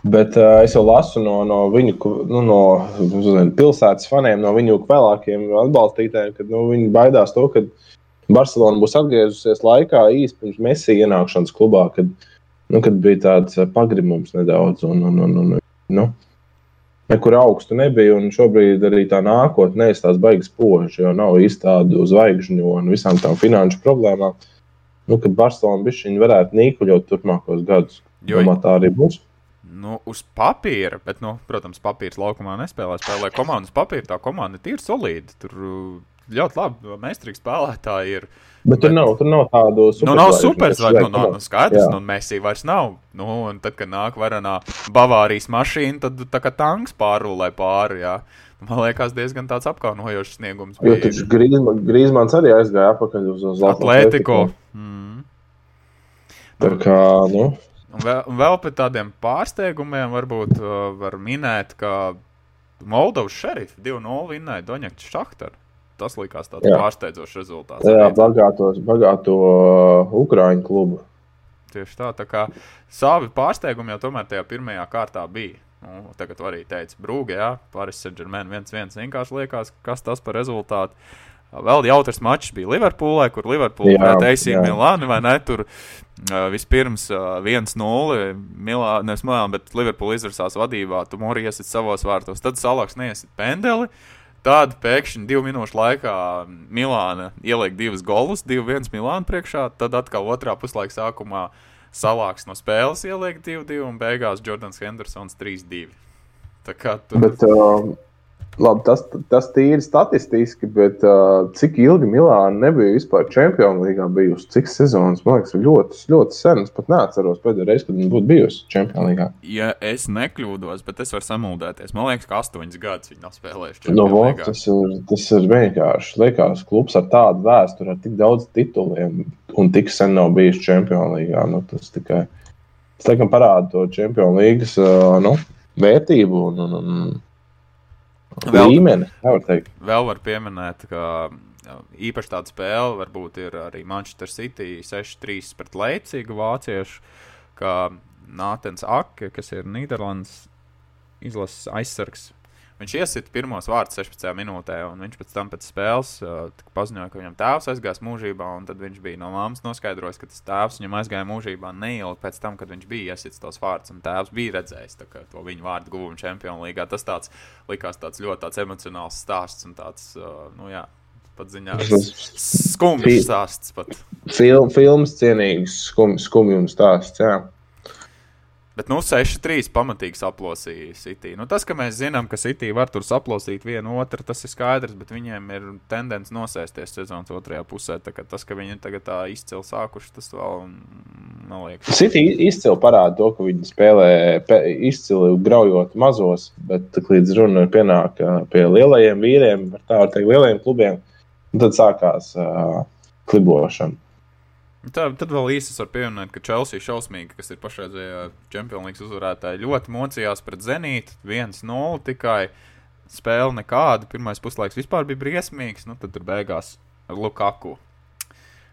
Bet uh, es jau lasu no, no viņu nu, no, zinu, pilsētas faniem, no viņu vēlākiem atbalstītājiem, ka nu, viņi baidās to, ka Barcelona būs atgriezusies laikā īsi pirms Mēsija ienākšanas klubā, kad, nu, kad bija tāds pagrimums nedaudz. Un, un, un, un, nu, nekur augstu nebija, un šobrīd arī tā nākotnē ir tās baigas požas, jo nav īsti tādu zvaigžņu un visām tām finanšu problēmām. Nu, kad Barcelona bišķiņi varētu nīkuļot turpmākos gadus. Jo, Domā, tā arī būs. Nu, uz papīra, bet, nu, protams, papīrs laukumā nespēlē. Spēlē komandas papīra. Tā komanda ir solīda. Tur uh, ļoti labi meistarīgi spēlētāji ir. Bet, bet tur nav, tur nav tādu superzvaigžņu. Nu, nav superzvaigžņu, nu, nu, nu, skaidrs, jā. nu, Messi vairs nav. Nu, un tad, kad nāk varanā Bavārijas mašīna, tad tā kā tanks pārrulē pāri, jā. Man liekas, diezgan tāds apkaunojošs sniegums. Jo taču Grīzmans arī aizgāja atpakaļ uz, Latvijas Atletico. Mm. Tā kā, nu. Un vēl, un vēl pēc tādiem pārsteigumiem varbūt uh, var minēt, ka Moldovas šerifi 2-0 vinnēja Doņakts Šahtaru. Tas likās tāds Jā. pārsteidzošs rezultāts. Jā, bagātos, bagāto uh, Ukrāņu klubu. Tieši tā, tā kā savi pārsteigumi jau tomēr tajā pirmajā kārtā bija. Nu, tagad arī teica, Brūge, jā, Paris Saint-Germain 1-1. Vienkārši liekas, kas tas par rezultātu. Vēl jautrs mačs bija Liverpoolē, kur Liverpoola pret AC Milānu vai ne? Tur uh, vispirms uh, 1-0 Milāna, nevis Milāna, bet Liverpoola izvirsās vadībā. Tu mori iesit savos vārtos, tad salāks neiesit pendeli. Tad pēkšņi divu minūšu laikā Milāna ieliek divas golus, 2-1 Milāna priekšā, tad atkal otrā puslaika sākumā salāks no spēles, ieliek 2-2 un beigās Jordans Hendersons 3-2. Tur... Bet, uh, labi, tas, tas tīri statistiski, bet uh, cik ilgi Milāna nebija vispār Champions League bijusi? Cik sezonas, man liekas, ļoti, ļoti senas. Pat neatceros pēdējo reizi, kad viņa būtu bijusi Champions League. Ja es nekļūdos, bet es varu samuldēties. Man liekas, ka astoņas gadus viņa spēlējuši. No, vo, tas, ir, tas ir vienkārši. Liekas, klubs ar tādu vēsturi, ar tik daudz tituliem un tik sen nav bijis Champions League. Nu, tas tikai tas parāda to Champions League uh, nu, vērtību un, un, un vēl, līmeni. Vēl var pieminēt, ka īpaši tāda spēle varbūt ir arī Manchester City 6-3 pret Leipzigu vāciešu, kā Nātens Ake, kas ir Nīderlandes izlases aizsargs Viņš iesita pirmos vārdus 16 minūtē, un viņš pēc tam pēc spēles uh, paziņoja, ka viņam tēvs aizgājis mūžībā. Tad viņš bija no māmas noskaidrojis, ka tas tēvs viņam aizgāja mūžībā neilgi pēc tam, kad viņš bija iesits tos vārdus. Un tēvs bija redzējis to viņa vārdu guvumu Čempionu līgā. Tas tāds, likās tāds ļoti tāds emocionāls stāsts un tāds, uh, nu jā. Pat ziņā skumjš stāsts. Pat. Film, filmas cienīgs skum, skumjums stāsts. Jā. Bet, nu, 6-3 pamatīgi saplosīja City. Nu, tas, ka mēs zinām, ka City var tur saplosīt vienu otru, tas ir skaidrs, bet viņiem ir tendence nosēsties sezonas otrajā pusē. Tas, ka viņi tagad tā izcili sākuši, tas vēl nav liekas. City izcili parāda to, ka viņi spēlē izcili graujot mazos, bet līdz runa pienāk pie lielajiem vīriem, tā var teikt, lielajiem klubiem, tad sākās uh, klibošana. Tā, tad vēl īsi var pieminēt, ka Chelsea šausmīgi, kas ir pašreizējā Champions League uzvarētāja, ļoti mocījās pret Zenītu. 1-0 tikai spēle nekāda. Pirmais puslaiks vispār bija briesmīgs. Nu, tad beigās ar Lukaku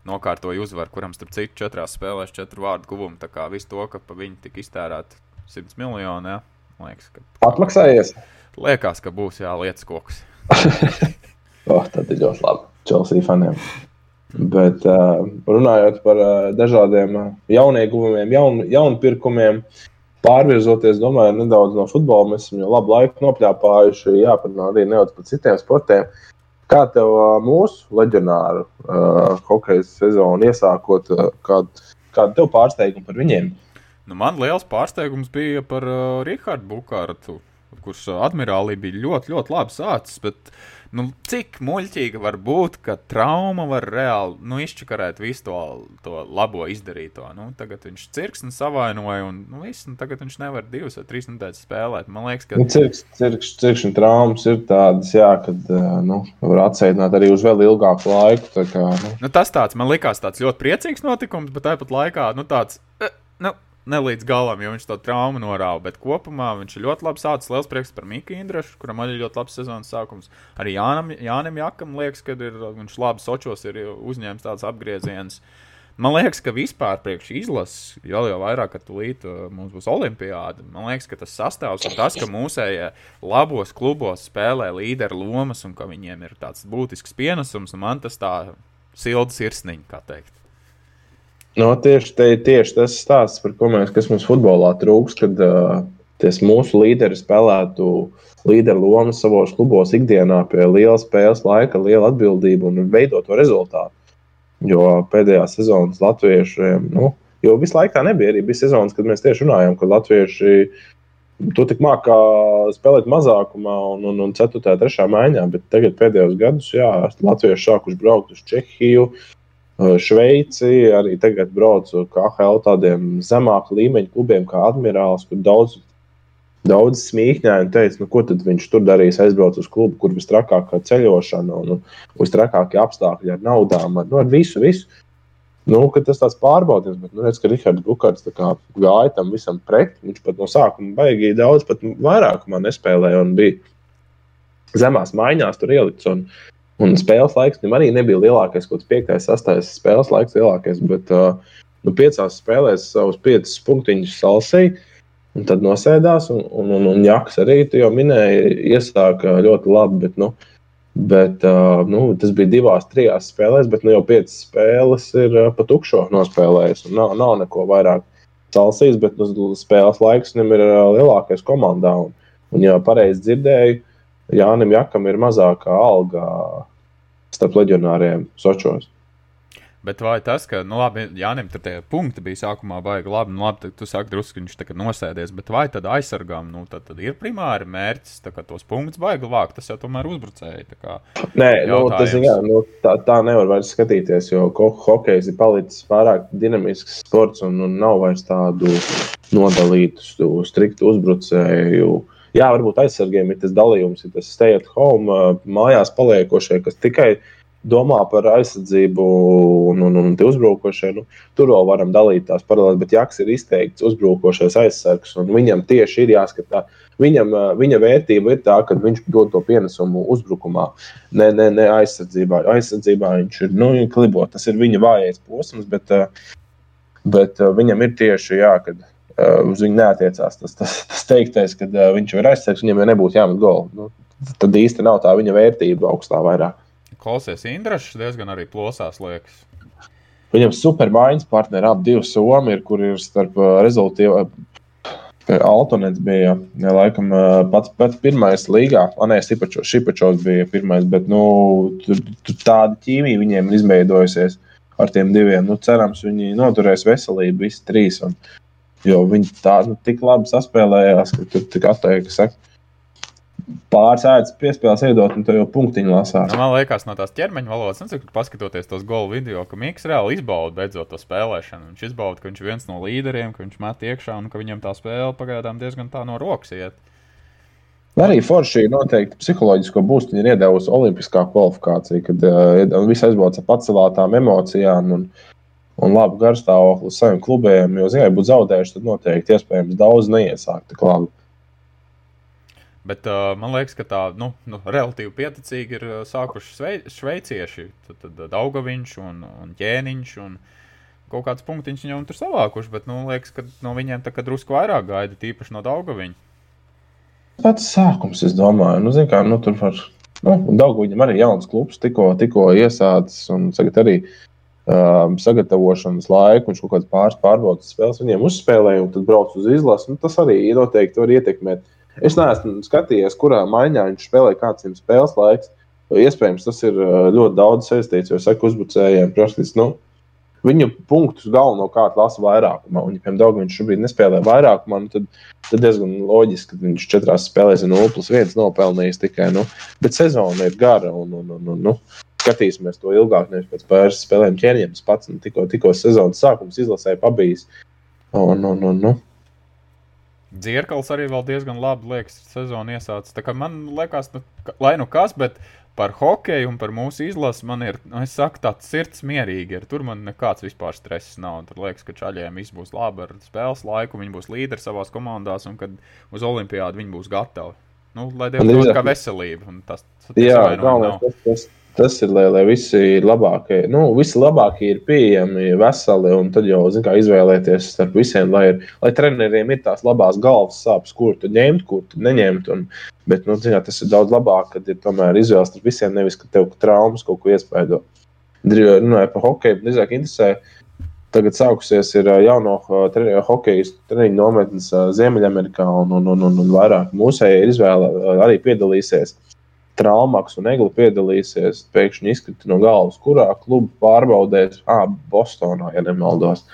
nokārtoja uzvaru, kuram starp citu četrās spēlēs četru vārdu guvumu. Tā kā visu to, ka pa viņu tika iztērēt 100 miljoni, ja? liekas, ka. Atmaksājies? Liekas, ka būs jā, lietas koks. oh, tad ir ļoti labi Chelsea faniem. Bet uh, runājot par uh, dažādiem jaunieguvumiem, jaun, jaunpirkumiem, pārvirzoties domāju, nedaudz no futbola, mēs esam jau labu laiku nopļāpājuši, jāparunā arī nedaudz par citiem sportiem. Kā tev uh, mūsu leģionāru uh, hokeja sezonu iesākot, uh, kāda kād tev pārsteiguma par viņiem? Nu, man liels pārsteigums bija par uh, Rihardu Bukārtu, kurš uh, admirālī bija ļoti, ļoti labi sācis. Bet, uh, Nu, cik muļķīga var būt, ka trauma var reāli nu, izčakarēt visu to, to labo izdarīto. Nu, tagad viņš cirksni savainoja, un nu, viss, nu, tagad viņš nevar divas vai trīs nedēļas spēlēt. Man liekas, ka nu, cirks, cirks, cirkšņa traumas ir tādas, jā, kad nu, var atsēdināt arī uz vēl ilgāku laiku. Kā, nu. Nu, tas tāds man likās tāds ļoti priecīgs notikums, bet tāpat laikā nu, tāds. Nu, ne līdz galam, jo viņš to traumu norāva. Bet kopumā viņš ir ļoti labi sācis. Liels prieks par Miku Indrašu, kuram arī ļoti labs sezonas sākums. Arī Jānam, Jānim Jakam liekas, ka ir, viņš labi sočos ir uzņēmis tāds apgrieziens. Man liekas, ka vispār priekš izlases, jau, jau vairāk, ka tūlīt uh, mums būs olimpiāda. Man liekas, ka tas sastāvs un tas, ka mūsējie labos klubos spēlē līderu lomas un ka viņiem ir tāds būtisks pienesums, man tas tā silda sirsniņa, kā teikt. No, tieši, te, tieši tas stāsts, mēs, kas mums futbolā trūks, kad uh, mūsu līderi spēlētu līderu lomu savos klubos ikdienā pie liela spēles laika, liela atbildība un veidot to rezultātu. Jo pēdējā sezonas latviešiem, nu, jo visu laiku tā nebija. Arī bija sezonas, kad mēs tieši runājām, ka latvieši to tik mākā spēlēt mazākumā un, un, un 4. un 3. maiņā, bet tagad pēdējos gados, jā, latvieši sākuši braukt uz Čehiju, Šveici, arī tagad braucu KL tādiem zemāku līmeņu klubiem, kā Admirāls, kur daudz, daudz smīkņāja un teica, nu, ko tad viņš tur darīs, aizbrauc uz klubu, kur visstrakākā ceļošana un, un visstrakākie apstākļi ar naudām, ar, nu, ar visu, visu. Nu, tas tāds pārbaudījums, bet, nu, redz, ka Rihards Bukārts gāja tam visam pret. Viņš pat no sākuma baigi daudz, pat vairākumā nespēlēja un bija zemās maiņās tur ielikts. Un, Un spēles laiks viņam arī nebija lielākais, kaut kāds 5, 6 spēles laiks lielākais. Bet uh, nu, piecās spēlēs savus 5 punktiņus salsīja. Un tad nosēdās, un, un, un, un Jaks arī jau minēja, iesāka ļoti labi. Bet, nu, bet, uh, nu, tas bija divās, trijās spēlēs, bet nu, jau piecas spēles ir uh, pa tukšo nospēlējis. Nav, nav neko vairāk salsījis, bet nu, spēles laiks viņam ir uh, lielākais komandā. Un, un ja pareizi dzirdēju, Jānis Jakam ir mazākā alga starp leģionāriem Sočos. Bet vai tas, ka, nu, labi, Jānis tur tie punkti bija sākumā baigi labi, nu, labi, tu saki, drusku viņš kā nosēdies, bet vai tad aizsargām, nu, tad, tad ir primāri mērķis, tā kā tos punktus baigi vākt, tas jau tomēr uzbrucēji. Nē, nu, tas, jā, nu, tā, tā nevar vairs skatīties, jo ho hokejs ir palicis pārāk dinamisks sports un, un nav vairs tādu nodalītu, striktu uzbrucēju. Jā, varbūt aizsargiem ir tas dalījums, ir tas stay at home, mājās paliekošie, kas tikai domā par aizsardzību un, un, un uzbrukošai, nu, tur vēl varam dalīt tās paralēlas, bet Jaks ir izteikts uzbrukošais aizsargs, un viņam tieši ir jāskatās. Viņam, viņa vērtība ir tā, ka viņš dod to pienesumu uzbrukumā, ne, ne, ne aizsardzībā. Aizsardzībā viņš ir nu, klibot, tas ir viņa vājais posms, bet, bet viņam ir tieši jā, kad uz viņu neatiecās tas, tas, tas teiktais, ka viņš ir aizsargs, viņam jau nebūtu jāmet golu. Nu, tad īsti nav tā viņa vērtība augstā vairāk. Klausies, Indrašs diezgan arī plosās, liekas. Viņam supermaiņas partneri ap divi somi ir, kur ir starp uh, rezultātu. Altonets bija ja, laikam uh, pats, pats pirmais līgā. Nē, Šipačos bija pirmais, bet nu, tur, tur tāda ķīmija viņiem ir izveidojusies ar tiem diviem. Nu, cerams, viņi noturēs veselību visi trīs. Un, jo viņi tā nu, tik labi saspēlējās, ka tur tik atteikti, ka saka, pāris ēdas piespēles iedot, un tev jau punktiņu lasās. Nu, man liekas, no tās ķermeņa valodas, nezinu, paskatoties tos golu video, ka Mikls reāli izbauda beidzot to spēlēšanu. Viņš izbauda, ka viņš ir viens no līderiem, ka viņš met iekšā un ka viņam tā spēle pagaidām diezgan tā no rokas iet. Arī Forši noteikti psiholoģisko būstu ir iedevusi olimpiskā kvalifikācija, kad uh, viss aizbauda ar pacelātām emocijām un, un labu garstāvokli saviem klubiem. Jo, ja būtu zaudējuši, tad noteikti iespējams daudz neiesākt tik labi. Bet uh, man liekas, ka tā nu, nu, relatīvi pieticīgi ir uh, sākuši svei, šveicieši. Tad, tad Daugaviņš un, un ķēniņš un kaut kāds punktiņš viņam tur savākuši. Bet nu, liekas, ka no viņiem tā kā drusku vairāk gaida, tīpaši no Daugaviņa. Pats sākums, es domāju, nu, zin, kā, nu, tur var. Nu, Daugaviņam arī jauns klubs, tikko, tikko iesācis un tagad arī um, sagatavošanas laiku, viņš kaut kādas pāris pārbaudas spēles viņiem uzspēlēja un tad brauc uz izlasi. Nu, tas arī noteikti var ietekmēt Es neesmu skatījies, kurā maiņā viņš spēlēja, kāds ir spēles laiks. Iespējams, tas ir uh, ļoti daudz saistīts, jo seku uzbrucējiem praktiski. Nu, Viņu punktus galvenokārt lasa vairākumā. Un, ja piemēram, Dārgājs šobrīd nespēlē vairākumā, nu, tad, tad diezgan loģiski, ka viņš četrās spēlēs ir 0 plus 1 nopelnījis tikai. Nu, bet sezona ir gara un, un, un, un nu, skatīsimies to ilgāk, nevis pēc pāris spēlēm ķēniņiem. Pats nu, tikko, tikko sezonas sākums izlasēja pabijis. Un, un, un, nu, Dzirkals arī vēl diezgan labi liekas, sezonu iesācis. Man liekas, nu, lai nu kas, bet par hokeju un par mūsu izlasi man ir, nu, es saku, tāds sirds mierīgi. Ir. Tur man nekāds vispār stress nav. Tur liekas, ka čaļiem viss būs labi ar spēles laiku, viņi būs līderi savās komandās un kad uz olimpiādu viņi būs gatavi. Nu, lai Dievs dod kā veselību. Tas, tas jā, galvenais, tas, tas, Tas ir, lai, lai visi labākie, nu, visi labākie ir pieejami, veseli, un tad jau, zin kā, izvēlēties starp visiem, lai, ir, lai treneriem ir tās labās galvas sāpes, kur tu ņemt, kur tu neņemt. Un, bet, nu, zin kā, tas ir daudz labāk, kad ir tomēr izvēles starp visiem, nevis, ka tev traumas kaut ko iespaido. Runājot par hokeju, drīzāk interesē. Tagad sākusies jauno treniņu hokeja treniņu nometnes Ziemeļamerikā, un, un, un, un, un vairāk mūsēji ir izvēle arī piedalīsies. Traumaks un Egli piedalīsies. Pēkšņi izkrita no galvas, kurā klubu pārbaudēs, ah, Bostonā, ja nemaldos.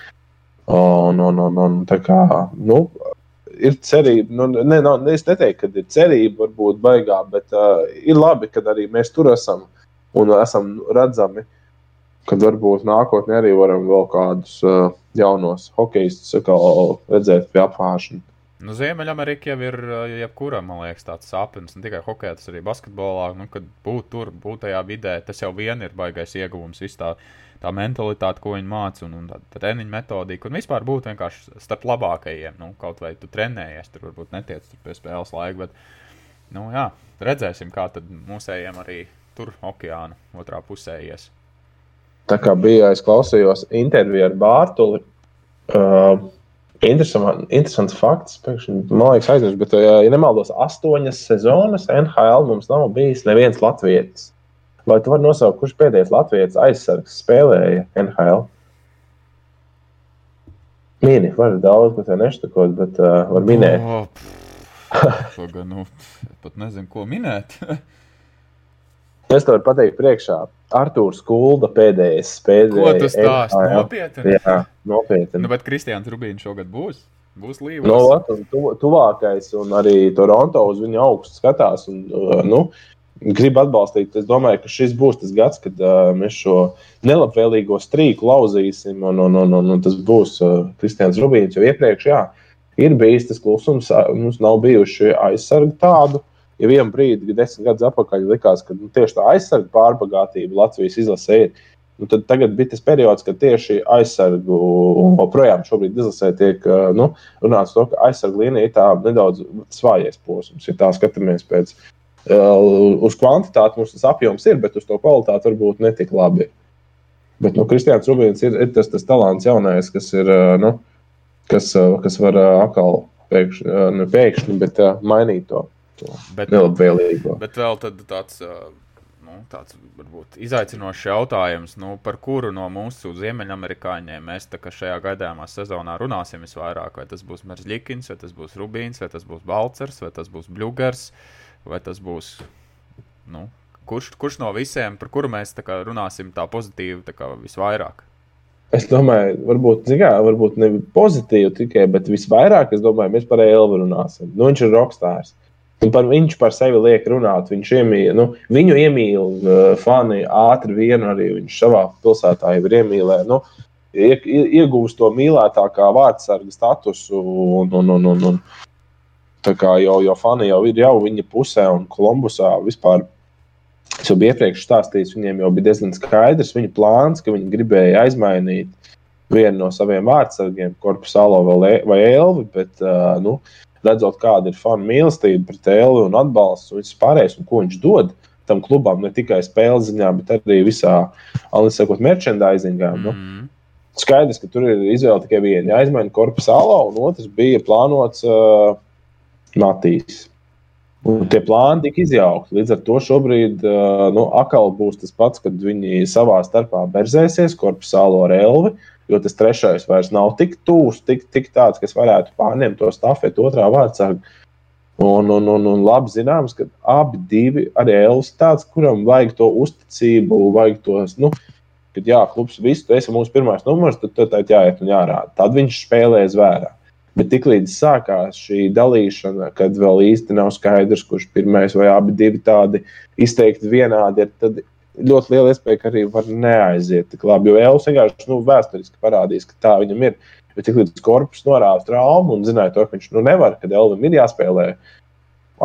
Un, un, un, un tā kā, nu, ir cerība, nu, ne, no, es neteiktu, ka ir cerība, varbūt baigā, bet uh, ir labi, ka arī mēs tur esam un esam redzami, kad varbūt nākotnē arī varam vēl kādus uh, jaunos hokeistus redzēt pie apgāšanas. Nu, Ziemeļamerika jau ir jebkuram, man liekas, tāds sapnis. Ne tikai hokeja, tas arī basketbolā. Nu, kad būt tur, būt tajā vidē, tas jau vien ir baisais ieguvums. Viss tā, tā mentalitāte, ko viņi māca, un, un tā treniņa metodika. Un vispār būt vienkārši starp labākajiem. Nu, kaut vai tu trenējies, tur varbūt netiec tur pie spēles laika. Bet, nu, jā, redzēsim, kā tad mūsējiem arī tur okeāna otrā pusē ies. Tā kā bija, es klausījos interviju ar Bārtuli. Uh, Interesants, interesants fakts. Pēkšņi, man liekas, aizmirst, bet, ja nemaldos, astoņas sezonas NHL mums nav bijis neviens latvietis. Vai tu vari nosaukt, kurš pēdējais latvietis aizsargs spēlēja NHL? Mini, var daudz, ko te neštakot, bet uh, var minēt. O, pff, Pagaid, nu, pat nezinu, ko minēt. Es tev varu pateikt, priekšā Arthurs Kulda pēdējais spēlējis. ko tu stāsti? Nopietni. Jā, nopietni. Nu, bet Kristians Rubīns šogad būs. Būs līnijas. No, Latvijas tu, tuvākais, un arī Toronto uz viņu augstu skatās. Un, uh, nu, gribu atbalstīt. Es domāju, ka šis būs tas gads, kad uh, mēs šo nelabvēlīgo strīku lauzīsim. Un, un, un, un, un tas būs uh, Kristians Rubīns. Jo iepriekš jā, ir bijis tas klusums, mums nav bijuši aizsargi tādu. Ja vienā brīdī, kad desmit gadus atpakaļ, likās, ka nu, tieši tā aizsarga pārbagātība Latvijas izlasē ir. Nu, tad tagad bija tas periods, kad tieši aizsargu joprojām šobrīd izlasē tiek uh, nu, runāts par to, ka aizsarga līnija ir tā nedaudz svājais posms. Ja tā skatāmies pēc uh, uz kvantitāti, mums tas apjoms ir, bet uz to kvalitāti varbūt ne tik labi. Bet nu, Kristians Rubīns ir, ir tas, tas talants jaunais, kas ir, uh, nu, kas, kas var atkal pēkšņi, ne pēkšņi, bet mainīt to. To Bet, Nelabvēlīgo. bet vēl tad tāds, nu, tāds varbūt izaicinošs jautājums, nu, par kuru no mūsu ziemeļamerikāņiem mēs kā šajā gaidāmā sezonā runāsim visvairāk. Vai tas būs Merzlikins, vai tas būs Rubīns, vai tas būs Balcers, vai tas būs Bluegers, vai tas būs. Nu, kurš, kurš no visiem, par kuru mēs tā kā runāsim tā pozitīvi tā kā visvairāk? Es domāju, varbūt, zigā, varbūt ne pozitīvi tikai, bet visvairāk es domāju, mēs par Elvu runāsim. Nu, viņš ir rokstārs. Un par viņš par sevi liek runāt. Iemīl, nu, viņu iemīl uh, fani ātri vien arī viņš savā pilsētā jau ir iemīlējis. Nu, ie- ie- iegūst to mīlētākā vārdsarga statusu. Un, un, un, un, un, tā kā jau, jau fani jau ir jau viņa pusē un Kolumbusā vispār. Es jau biju iepriekš stāstījis, viņiem jau bija diezgan skaidrs viņa plāns, ka viņi gribēja aizmainīt vienu no saviem vārdsargiem, Korpusālo vai, vai Elvi. Bet, uh, nu, redzot, kāda ir fanu mīlestība pret Elvi un atbalsts un viss pārējais, un ko viņš dod tam klubam, ne tikai spēles ziņā, bet arī visā, sakot, merchandisingā. Mm. Nu, Mm. skaidrs, ka tur ir izvēle tikai viena. Jāizmaina korpusālā, un otrs bija plānots uh, Matīs. Un tie plāni tika izjaukti. Līdz ar to šobrīd uh, nu, atkal būs tas pats, kad viņi savā starpā berzēsies korpusālo ar elvi. Jo tas trešais vairs nav tik tūs, tik, tik tāds, kas varētu pārņemt to stafeti otrā vārdsarga. Un, un, un, un labi zināms, ka abi divi arī Elvis tāds, kuram vajag to uzticību, vajag tos, nu, kad jā, klubs visu, tu esi mūsu pirmais numurs, tad tur tā jāiet un jārāda. Tad viņš spēlēs vērā. Bet tiklīdz sākās šī dalīšana, kad vēl īsti nav skaidrs, kurš pirmais vai abi divi tādi izteikti vienādi ir, tad ļoti liela iespēja, ka arī var neaiziet tik labi. Jo Elvis vienkārši nu, vēsturiski parādīs, ka tā viņam ir. Bet tiklīdz korpus norāda traumu un zināja to, ka viņš nu, nevar, kad Elvis ir jāspēlē,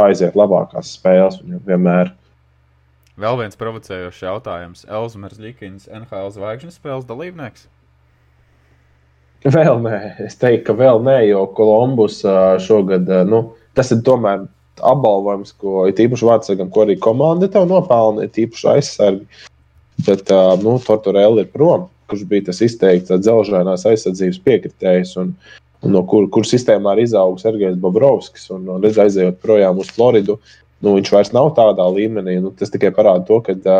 aiziet labākās spēles viņam vienmēr. Vēl viens provocējošs jautājums. Elzmers Likins, NHL zvaigžņu spēles dalībnieks. Vēl nē, es teiktu, ka vēl nē, jo Kolumbus šogad, nu, tas ir tomēr apbalvojums, ko ir īpaši vārdsargam, ko arī komanda tev nopelna, ir īpaši aizsargi. Bet, ā, nu, Tortorelli ir prom, kurš bija tas izteikts dzelžainās aizsardzības piekritējs, un, un no kur, kur sistēmā ir izaugs Sergejs Bobrovskis, un, un redz, aizejot projām uz Floridu, nu, viņš vairs nav tādā līmenī. Nu, tas tikai parāda to, ka ā,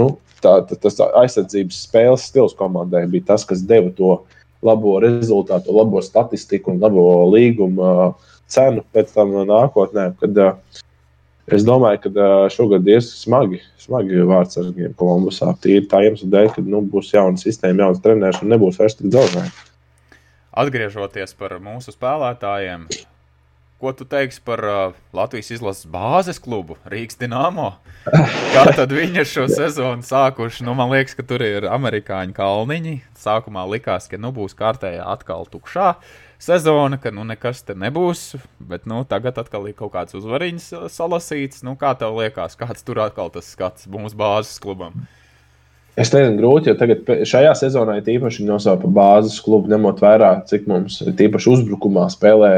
nu, tā, tā, tas aizsardzības spēles stils komandai bija tas, kas deva to labo rezultātu, labo statistiku un labo līgumu uh, cenu pēc tam nākotnē. Kad, uh, es domāju, ka uh, šogad ies smagi, smagi vārdsargiem Kolumbusā. Tīri tā iemesla dēļ, ka nu, būs jauna sistēma, jauns treneris un nebūs vairs tik dzelzceļā. Atgriežoties par mūsu spēlētājiem, ko tu teiksi par uh, Latvijas izlases bāzes klubu Rīgas Dienāmo? Kā tad viņi šo sezonu sākuši? Nu, man liekas, ka tur ir amerikāņu kalniņi. Sākumā likās, ka nu, būs kārtējā atkal tukšā sezona, ka nu, nekas te nebūs. Bet nu, tagad atkal ir kaut kāds uzvariņš uh, salasīts. Nu, kā tev liekas, kāds tur atkal tas skats mūsu bāzes klubam? Es nezinu, grūti, jo tagad šajā sezonā ir īpaši nosaukt par bāzes klubu, ņemot vērā, cik mums īpaši uzbrukumā spēlē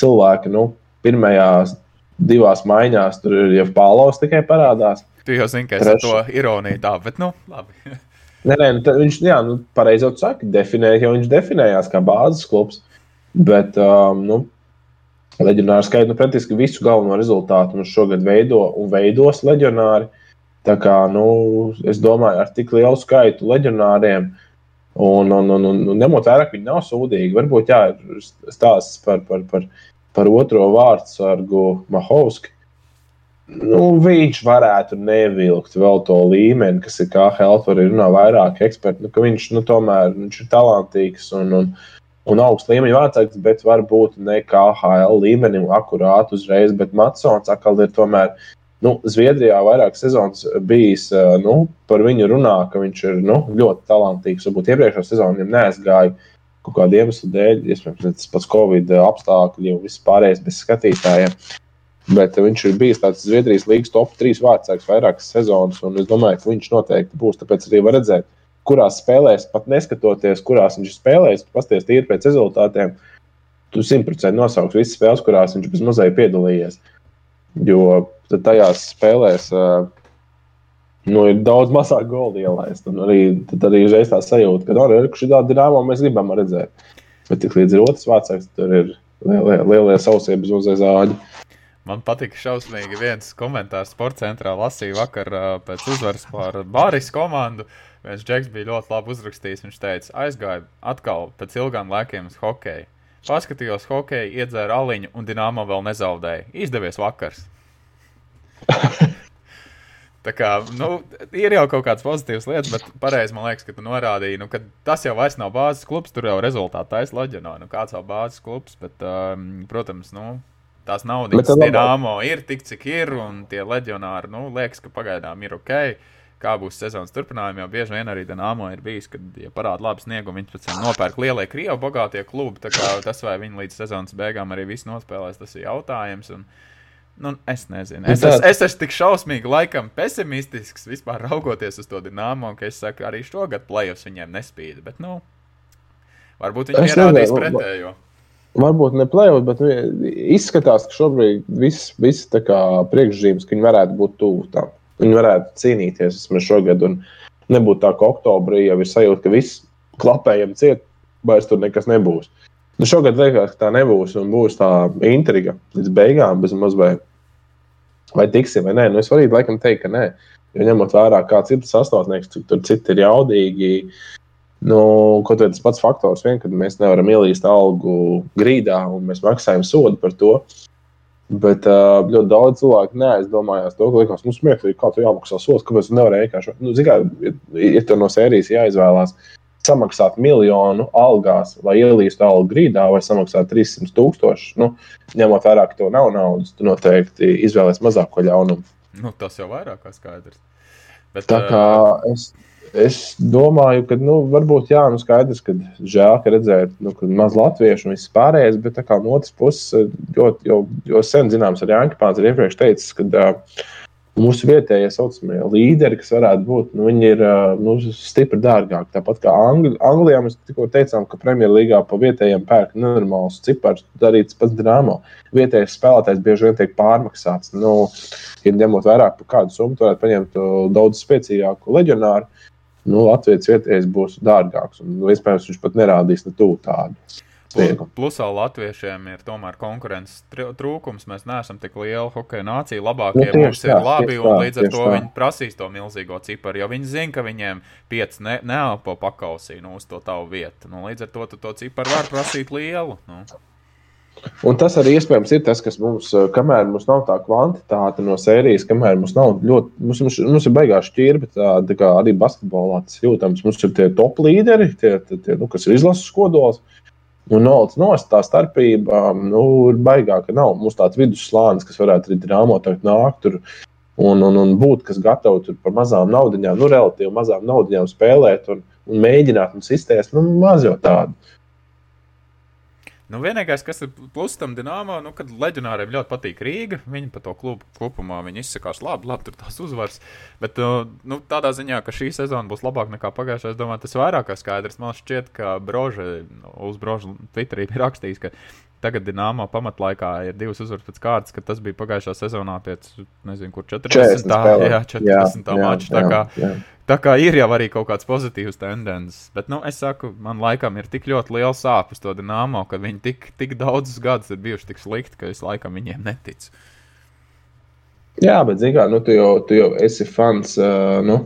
cilvēki. Nu, pirmajās divās maiņās tur ir jau Pāvils tikai parādās. Tu jau zini, ka es ar Trešā. to ironiju tā, bet nu, labi. Nē, nē, nu, viņš, jā, nu, pareizi jau saka, definēja, jo viņš definējās kā bāzes klubs. Bet, um, nu, leģionāri skaidri, nu, praktiski visu galveno rezultātu nu, šogad veido un veidos leģionāri. Tā kā, nu, es domāju, ar tik lielu skaitu leģionāriem, un, un, un, un, un ņemot vērā, ka viņi nav sūdīgi, varbūt jā, ir stāsts par, par, par, par otro vārdsargu Mahovski. Nu, viņš varētu nevilkt vēl to līmeni, kas ir kā Helfa, arī runā vairāk eksperti. Nu, viņš nu, tomēr viņš ir talantīgs un, un, un augsts līmeņa vārdsargs, bet varbūt ne KHL līmenim akurāti uzreiz. Bet Matsons atkal ir tomēr nu, Zviedrijā vairākas sezonas bijis, nu, par viņu runā, ka viņš ir nu, ļoti talantīgs. Varbūt iepriekšējā sezonā viņam neaizgāja kaut kāda iemesla dēļ, iespējams, tas pats Covid apstākļi un viss pārējais bez skatītājiem. Bet viņš ir bijis tāds Zviedrijas līnijas top 3 vārdsargs vairākas sezonas, un es domāju, ka viņš noteikti būs. Tāpēc arī var redzēt, kurās spēlēs, pat neskatoties, kurās viņš ir spēlējis, pasties tīri pēc rezultātiem. Tu simtprocentīgi nosauks visas spēles, kurās viņš bez mazliet piedalījies. Jo tajās spēlēs uh, nu, ir daudz mazāk golfu ielaist. Un arī, arī ir tā sajūta, ka arī šī tāda drāma mēs gribam redzēt. Bet tik līdz ir otrs vārds, tur ir lielie, lielie sausie bez uzreiz āģi. Man patika šausmīgi viens komentārs sporta centrā. Lasīju vakar uh, pēc uzvaras par Bāris komandu. Viens džeks bija ļoti labi uzrakstījis. Viņš teica, aizgāju atkal pēc ilgām laikiem uz hokeju. Paskatījos hokeju, iedzēru aliņu un dināmo vēl nezaudēju. Izdevies vakars. Tā kā, nu, ir jau kaut kādas pozitīvas lietas, bet pareizi man liekas, ka tu norādīji, nu, ka tas jau vairs nav bāzes klubs. Tur jau rezultātā taisa loģionā. Nu, kāds jau bāzes klubs, bet, um, protams, nu, tās naudas dīnāmo ir tik, cik ir, un tie leģionāri, nu, liekas, ka pagaidām ir ok. Kā būs sezonas turpinājumā, bieži vien arī Dānamo ir bijis, kad, ja parāda labu sniegumu, viņi pēc tam nopērk lielie krievu bagātie klubi. Tas, vai viņi līdz sezonas beigām arī visu nospēlēs, tas ir jautājums. Un, Nu, es nezinu. Es, es, es esmu tik šausmīgi, laikam, pesimistisks vispār raugoties uz to dīnāmo, ka es saku, arī šogad plēsoņus viņiem nespīd. Bet, nu, varbūt viņi pierādīs pretējo. Varbūt ne plēsoņus, bet nu, izskatās, ka šobrīd viss, viss priekšzīmes, ka viņi varētu būt tuvu tam. Viņi varētu cīnīties vismaz šogad. Un nebūtu tā, ka oktobrī jau ir sajūta, ka viss klapējam ciet, vairs tur nekas nebūs. Nu, šogad liekas, ka tā nebūs un būs tā intriga līdz beigām, bez mazliet. Vai tiksim vai nē, nu es varu laikam teikt, ka nē. Jo ņemot vērā, kāds ir tas sastāvnieks, cik tur citi ir jaudīgi. Nu, kaut kāds pats faktors, vien, kad mēs nevaram ielīst algu grīdā un mēs maksājam sodu par to. Bet uh, ļoti daudz cilvēku neaizdomājās to, ka likās, nu, smieklīgi, kā tu jāmaksā sots, kāpēc tu nevari vienkārši. Nu, Zinām, ja, ja tur no sērijas jāizvēlās, uh, samaksāt miljonu algās, lai ielīstu algu grīdā, vai samaksāt 300 tūkstošus. Nu, ņemot vērā, ka tev nav naudas, tu noteikti izvēlēsies mazāko ļaunumu. Nu, tas jau vairāk kā skaidrs. Bet, Tā kā es, es domāju, ka nu, varbūt jā, nu skaidrs, ka žēl, ka redzēt, nu, ka maz latviešu un viss pārējais, bet kā no otras puses, ļoti jau, jau sen zināms, arī Jānis Pāns ir iepriekš teicis, ka uh, mūsu vietējie saucamie līderi, kas varētu būt, nu, viņi ir nu, stipri dārgāki. Tāpat kā Angli Anglijā mēs tikko teicām, ka Premjerlīgā pa vietējiem pērk nenormāls cipars, darīts pats drāmo. Vietējais spēlētājs bieži vien tiek pārmaksāts. Nu, ja ņemot vērā, par kādu summu varētu paņemt daudz spēcīgāku leģionāru, nu, Latvijas vietējais būs dārgāks. Un, iespējams, viņš pat nerādīs ne tuvu tādu. Plusā latviešiem ir tomēr konkurences trūkums. Mēs neesam tik liela hokeja nācija. Labākie nu, mums ir tā, labi, un līdz ar to tā. viņi prasīs to milzīgo ciparu. Jo viņi zina, ka viņiem pieci ne, neelpo pakausī nu, uz to tavu vietu. Nu, līdz ar to to ciparu var prasīt lielu. Nu. Un tas arī iespējams ir tas, kas mums, kamēr mums nav tā kvantitāte no sērijas, kamēr mums nav ļoti, mums, mums, mums ir beigās šķirbi, tā, tā kā arī basketbolā tas jūtams. Mums ir tie top līderi, tie, tie, tie nu, kas ir izlases kodols. Un nolaists nost, tā starpība nu, ir baigāka. Nav mums tāds vidusslānis, kas varētu arī drāmot, nākt tur un, un, un būt, kas gatavi tur par mazām naudaiņām, nu, relatīvi mazām naudaiņām spēlēt un, un mēģināt mums iztēst, nu, maz jau tādu. Nu, vienīgais, kas ir pluss tam dīnāmā, nu, kad leģionāriem ļoti patīk Rīga. Viņi par to klubu kopumā izsakās labi, labi tur tās uzvaras. Bet uh, nu, tādā ziņā, ka šī sezona būs labāka nekā pagājušā, es domāju, tas vairāk kā skaidrs. Man šķiet, ka Broža, nu, uz Broža Twitterī ir rakstījis, ka tagad Dienāmo pamatlaikā ir divas uzvaras pēc kārtas, ka tas bija pagājušā sezonā pēc, nezinu, kur 40. 40 jā, 40. mača. Tā, kā, jā. tā kā ir jau arī kaut kāds pozitīvs tendences. Bet, nu, es saku, man laikam ir tik ļoti liela sāpes to Dienāmo, ka viņi tik, tik daudzus gadus ir bijuši tik slikti, ka es laikam viņiem neticu. Jā, bet, zinām, nu, tu, jau, tu jau esi fans. Uh, nu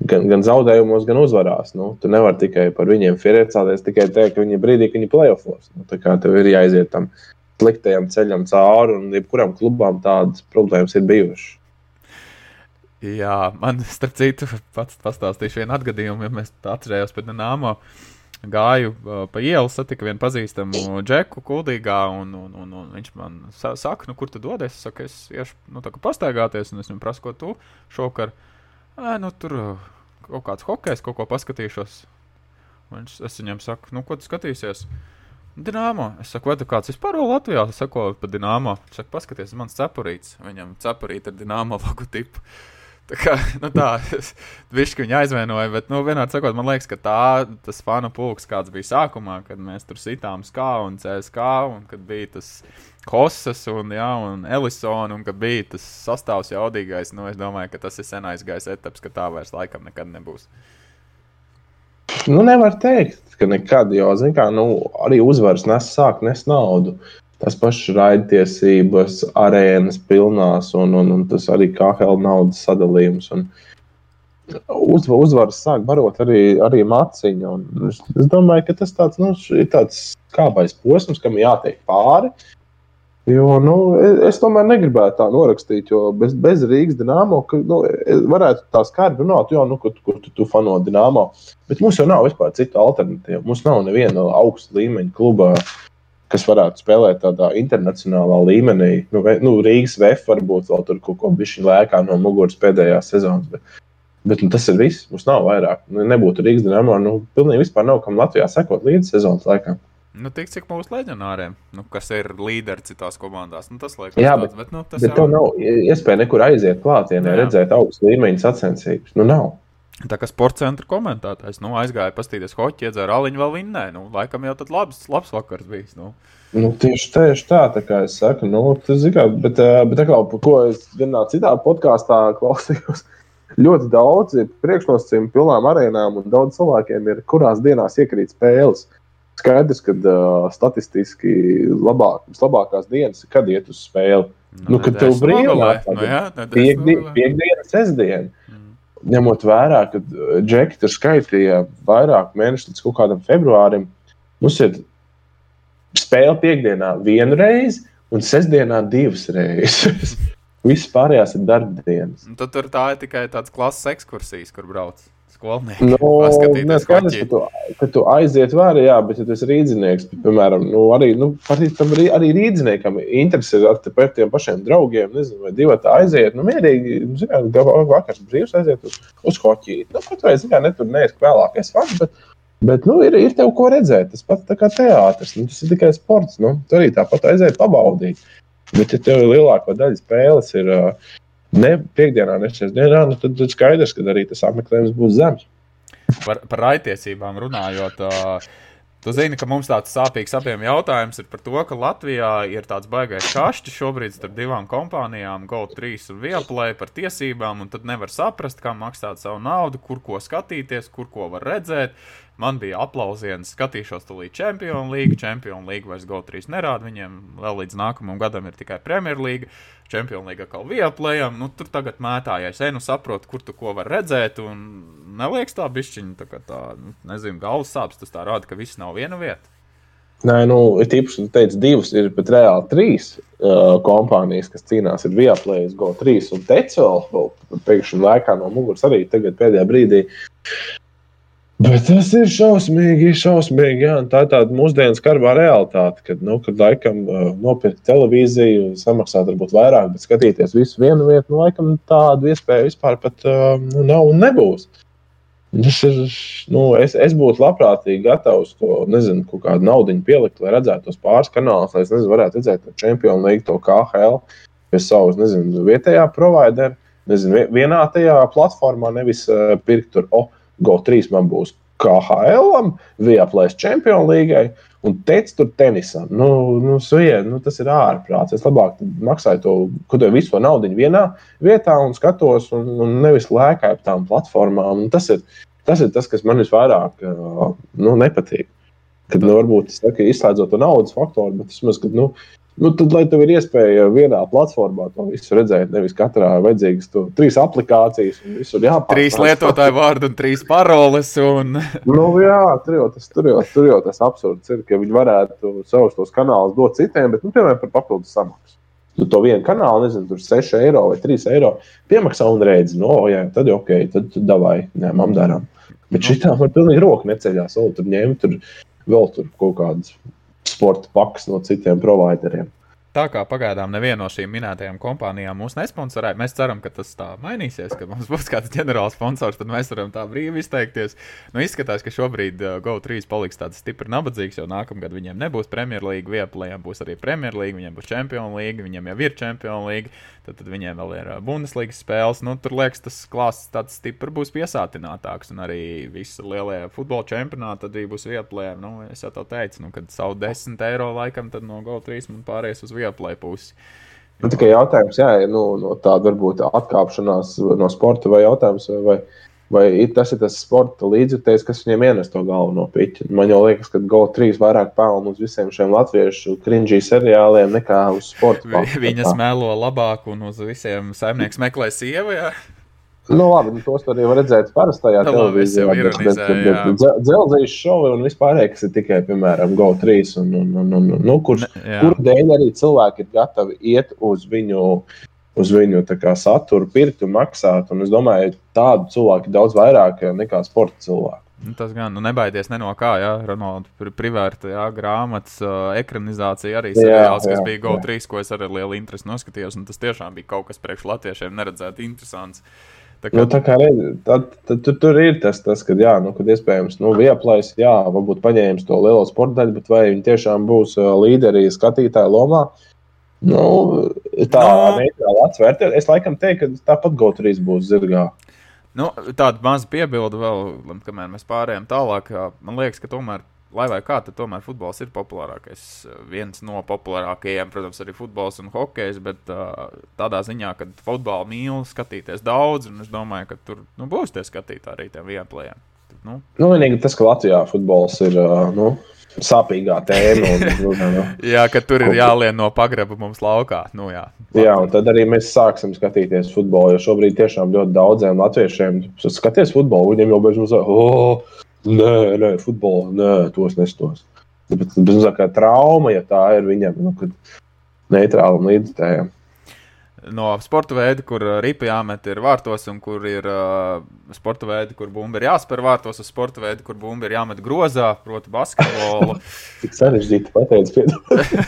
gan, gan zaudējumos, gan uzvarās. Nu, tu nevari tikai par viņiem firēcāties, tikai teikt, ka viņi brīdī, kad viņi ir plēsofos. Nu, tā kā tev ir jāiziet tam sliktajam ceļam cauri, un jebkuram klubam tādas problēmas ir bijušas. Jā, man starp citu, pats pastāstīšu vienu atgadījumu, ja mēs atcerējāmies pēc Nāmo. Gāju uh, pa ielu, satiku vienu pazīstamu džeku, kuldīgā, un, un, un, un viņš man sa saka, nu, kur tu dodies? Es saku, es iešu nu, pastaigāties, un es viņam prasu, ko tu šokar. Uh, Ē, nu, tur kaut kāds hokejs, kaut ko paskatīšos. Viņš, es viņam saku, nu, ko tu skatīsies? Dināmo. Es saku, vai tu kāds vispār Latvijā sako par Dināmo? Viņš saka, paskaties, mans cepurīts. Viņam cepurīt ar Dināmo logotipu. Tā kā nu tā, viņš viņu aizvainoja, bet, nu, vienādi sakot, man liekas, ka tā, tas fanu pulks, kāds bija sākumā, kad mēs tur sitām skā un CSK, un kad bija tas Kosas un, jā, un Elisona, un ka bija tas sastāvs jaudīgais. Nu, es domāju, ka tas ir senais gaisa etaps, ka tā vairs laikam nekad nebūs. Nu, nevar teikt, ka nekad, jo kā, nu, arī uzvaras nes sāk nes naudu. Tas pats raidtiesības, arēnas pilnās, un, un, un tas arī KL naudas sadalījums. Un, uz, uzvaras sāk barot arī, arī maciņu. Es, es domāju, ka tas tāds, nu, ir tāds kāpais posms, kam jātiek pāri. Jo, nu, es tomēr negribētu tā norakstīt, jo bez, bez Rīgas dīnāmo nu, varētu tā skarbi runāt, jo, nu, kur, kur tu, tu fano dīnāmo. Bet mums jau nav vispār citu alternatīvu. Mums nav neviena augsta līmeņa kluba, kas varētu spēlēt tādā internacionālā līmenī. Nu, nu, Rīgas VF varbūt vēl tur kaut ko bišķi lēkā no muguras pēdējās sezonas. Bet, bet nu, tas ir viss. Mums nav vairāk. Nu, nebūtu Rīgas dīnāmo. Nu, pilnīgi vispār nav kam Latvijā sekot līdzi sezonas laikam. Nu, tik cik mūsu leģionāriem, nu, kas ir līderi citās komandās. Nu, tas liekas, Jā, bet, tāds, bet, nu, tas bet jau... nav iespēja nekur aiziet klātienē, redzēt augstu līmeņa sacensības. Nu, nav. Tā kā sporta centra komentētājs nu, aizgāja pastīties hoķi, iedzēra aliņu vēl vinnē. Nu, laikam jau tad labs, labs vakars bijis. Nu. Nu, tieši, tieši tā, tā kā es saku, nu, tas ir. Bet, bet tā kā, ko es vienā citā podkāstā klausījos, ļoti daudz ir priekšnosacījumu pilnām arēnām, un daudz cilvēkiem ir, kurās dienās iekrīt spēles. Skaidrs, ka uh, statistiski labāk, labākās dienas ir, kad iet uz spēli. Nu, nu, kad tev brīvā nu, jā, piekdiena, piekdiena, sestdiena. Mm. Ņemot vērā, ka Džeki tur skaitīja vairāk mēnešu līdz kaut kādam februārim, mums ir spēle piekdienā vienu reizi un sestdienā divas reizes. Visas pārējās ir darbdienas. Tad tur tā ir tikai tāds klases ekskursijas, kur brauc skolnieki. Nu, Paskatīties, skaidrs, ka, tu, ka tu aiziet vērā, jā, bet ja tu esi rīznieks, piemēram, nu, arī, nu, tam arī, arī rīzniekam interesi ar par tiem pašiem draugiem, nezinu, vai divi tā aiziet, nu, mierīgi, zināt, vakars brīvs aiziet uz, uz hoķī. Nu, pat vai, zināt, ne tur neesmu vēlākais fans, bet, bet, nu, ir, ir tev ko redzēt. Tas pats tā kā teātris, nu, tas ir tikai sports, nu, tu arī tāpat aiziet pabaudīt. Bet, ja tev lielāko daļu spēles ir uh, ne piekdienā, ne sestdienā, nu, tad, tad skaidrs, ka arī tas apmeklējums būs zems. Par, par raitiesībām runājot. Uh, Tu zini, ka mums tāds sāpīgs abiem jautājums ir par to, ka Latvijā ir tāds baigais kašķis šobrīd starp divām kompānijām, GO3 un Vieplay par tiesībām, un tad nevar saprast, kā maksāt savu naudu, kur ko skatīties, kur ko var redzēt. Man bija aplausiens, skatīšos to līdz Champions League. Champions League vairs GO3 nerāda. Viņiem vēl līdz nākamajam gadam ir tikai Premier League. Champions League kā Viaplējam. Nu, tur tagad mētājies. Ej, nu saprotu, kur tu ko var redzēt. Un neliekas tā bišķiņa, tā kā tā, nu, nezinu, galvas sāpes. Tas tā rāda, ka viss nav viena vieta. Nē, nu, ir tīpaši, ka teicu, divas ir pat reāli trīs uh, kompānijas, kas cīnās ar Viaplay, GO3 un Tecel. Pēkšņi laikā no muguras arī tagad pēdējā brīdī Bet tas ir šausmīgi, šausmīgi. Jā. Tā ir tāda mūsdienu skarbā realitāte, kad, nu, kad laikam nopirkt televīziju, samaksāt varbūt vairāk, bet skatīties visu vienu vietu, nu, laikam tādu iespēju vispār pat nu, nav un nebūs. Tas ir, nu, es, es būtu labprātīgi gatavs to, nezinu, kaut kādu naudu pielikt, lai redzētu tos pāris kanālus, lai es nezinu, varētu redzēt to Champions League, to KHL, pie savas, nezinu, vietējā providerā, nezinu, vienā tajā platformā, nevis uh, pirkt tur. Oh, GO3 man būs KHL, Viaplēs Champions League, un teica tur tenisam. Nu, nu, suje, nu, tas ir ārprāts. Es labāk maksāju to, ko tev visu to naudu vienā vietā un skatos, un, un nevis lēkāju ap tām platformām. Un tas ir, tas ir tas, kas man visvairāk nu, nepatīk. Kad nu, varbūt ir izslēdzot to naudas faktoru, bet tas maz, kad, nu, Nu, tad, lai tev ir iespēja vienā platformā to visu redzēt, nevis katrā vajadzīgas to, trīs aplikācijas, un visur jāpārspēj. Trīs lietotāju vārdu un trīs paroles. Un... nu, jā, tur jau, tas, tur, jau, tur jau tas absurds ir, ka viņi varētu savus tos kanālus dot citiem, bet, nu, piemēram, par papildus samaksu. Tu to vienu kanālu, nezinu, tur 6 eiro vai 3 eiro piemaksā un redzi, no, nu, jā, tad ok, tad davai, ņemam, darām. Bet nu. šitā var pilnīgi roku neceļās, vēl tur ņemt, tur vēl tur kaut kādas sporta paks no citiem provideriem. Tā kā pagaidām neviena no šīm minētajām kompānijām mūs nesponsorē, mēs ceram, ka tas tā mainīsies, ka mums būs kāds ģenerāls sponsors, tad mēs varam tā brīvi izteikties. Nu, izskatās, ka šobrīd uh, GO3 paliks tāds stipri nabadzīgs, jo nākamgad viņiem nebūs Premjerlīga, Vieplējiem būs arī Premjerlīga, viņiem būs Champions League, viņiem jau ir Champions League, tad, tad viņiem vēl ir uh, Bundeslīgas spēles. Nu, tur liekas, tas klāsts tāds stipri būs piesātinātāks, un arī visi lielie futbola čempionāti arī būs Vieplējiem. Nu, es jau teicu, nu, kad savu 10 eiro laikam no GO3 man pāries uz Vieplēju pusi. Nu, tikai jautājums, jā, nu, no tāda varbūt atkāpšanās no sporta vai jautājums, vai, vai tas ir tas sporta līdzjutējs, kas viņiem ienes to galveno piķi. Man liekas, ka GO3 vairāk pelna uz visiem šiem latviešu cringy seriāliem nekā uz sporta. Viņas melo labāk un uz visiem saimnieks meklē sievu. Jā. Nu, labi, nu, tos arī var redzēt parastajā nu, televīzijā. Bet, bet, bet, bet dzelzceļa šovi un vispārējais, kas ir tikai, piemēram, GO3, un, un, un, un, nu, kurš, kur dēļ arī cilvēki ir gatavi iet uz viņu, uz viņu saturu, pirkt un maksāt. Un es domāju, tādu cilvēku daudz vairāk nekā sporta cilvēku. Nu, tas gan, nu, nebaidies ne no kā, jā, Ronalda privērta, jā, grāmatas, uh, ekranizācija arī seriāls, jā, jā, kas bija GO3, jā. ko es ar lielu interesi noskatījos, un tas tiešām bija kaut kas priekš latviešiem neredzēt interesants. Uh, Tā kā, nu, tā kā redz, tad, tad, tad, tur ir tas, tas ka, jā, nu, kad iespējams, nu, vieplais, jā, varbūt paņēmis to lielo sporta daļu, bet vai viņi tiešām būs uh, līderi skatītāju lomā? Nu, tā no. Nu. neitrāla atsvērta. Es laikam teiktu, ka tāpat GO3 būs zirgā. Nu, tāda maza piebilde vēl, kamēr mēs pārējām tālāk. Man liekas, ka tomēr lai vai kā, tad tomēr futbols ir populārākais. Viens no populārākajiem, protams, arī futbols un hokejs, bet tādā ziņā, ka futbolu mīl skatīties daudz, un es domāju, ka tur nu, būs tie skatītāji arī tiem vienplējiem. Nu. Nu, vienīgi tas, ka Latvijā futbols ir nu, sāpīgā tēma. Un, nu, nu, jā, ka tur ir jālien no pagraba mums laukā. Nu, jā, jā, un tad arī mēs sāksim skatīties futbolu. Jo šobrīd tiešām ļoti daudziem latviešiem skaties futbolu. Viņiem jau bez mums, oh, Nē, nē, futbolā, nē, tos nestos. Bet tas ir kā trauma, ja tā ir viņam, nu, neitrālam līdzstājam no sporta veida, kur uh, ripa jāmet ir vārtos, un kur ir uh, sporta veidi, kur bumba ir jāspēr vārtos, uz sporta veida, kur bumba ir jāmet grozā, proti, basketbolu. Tik sarežģīti pateikt,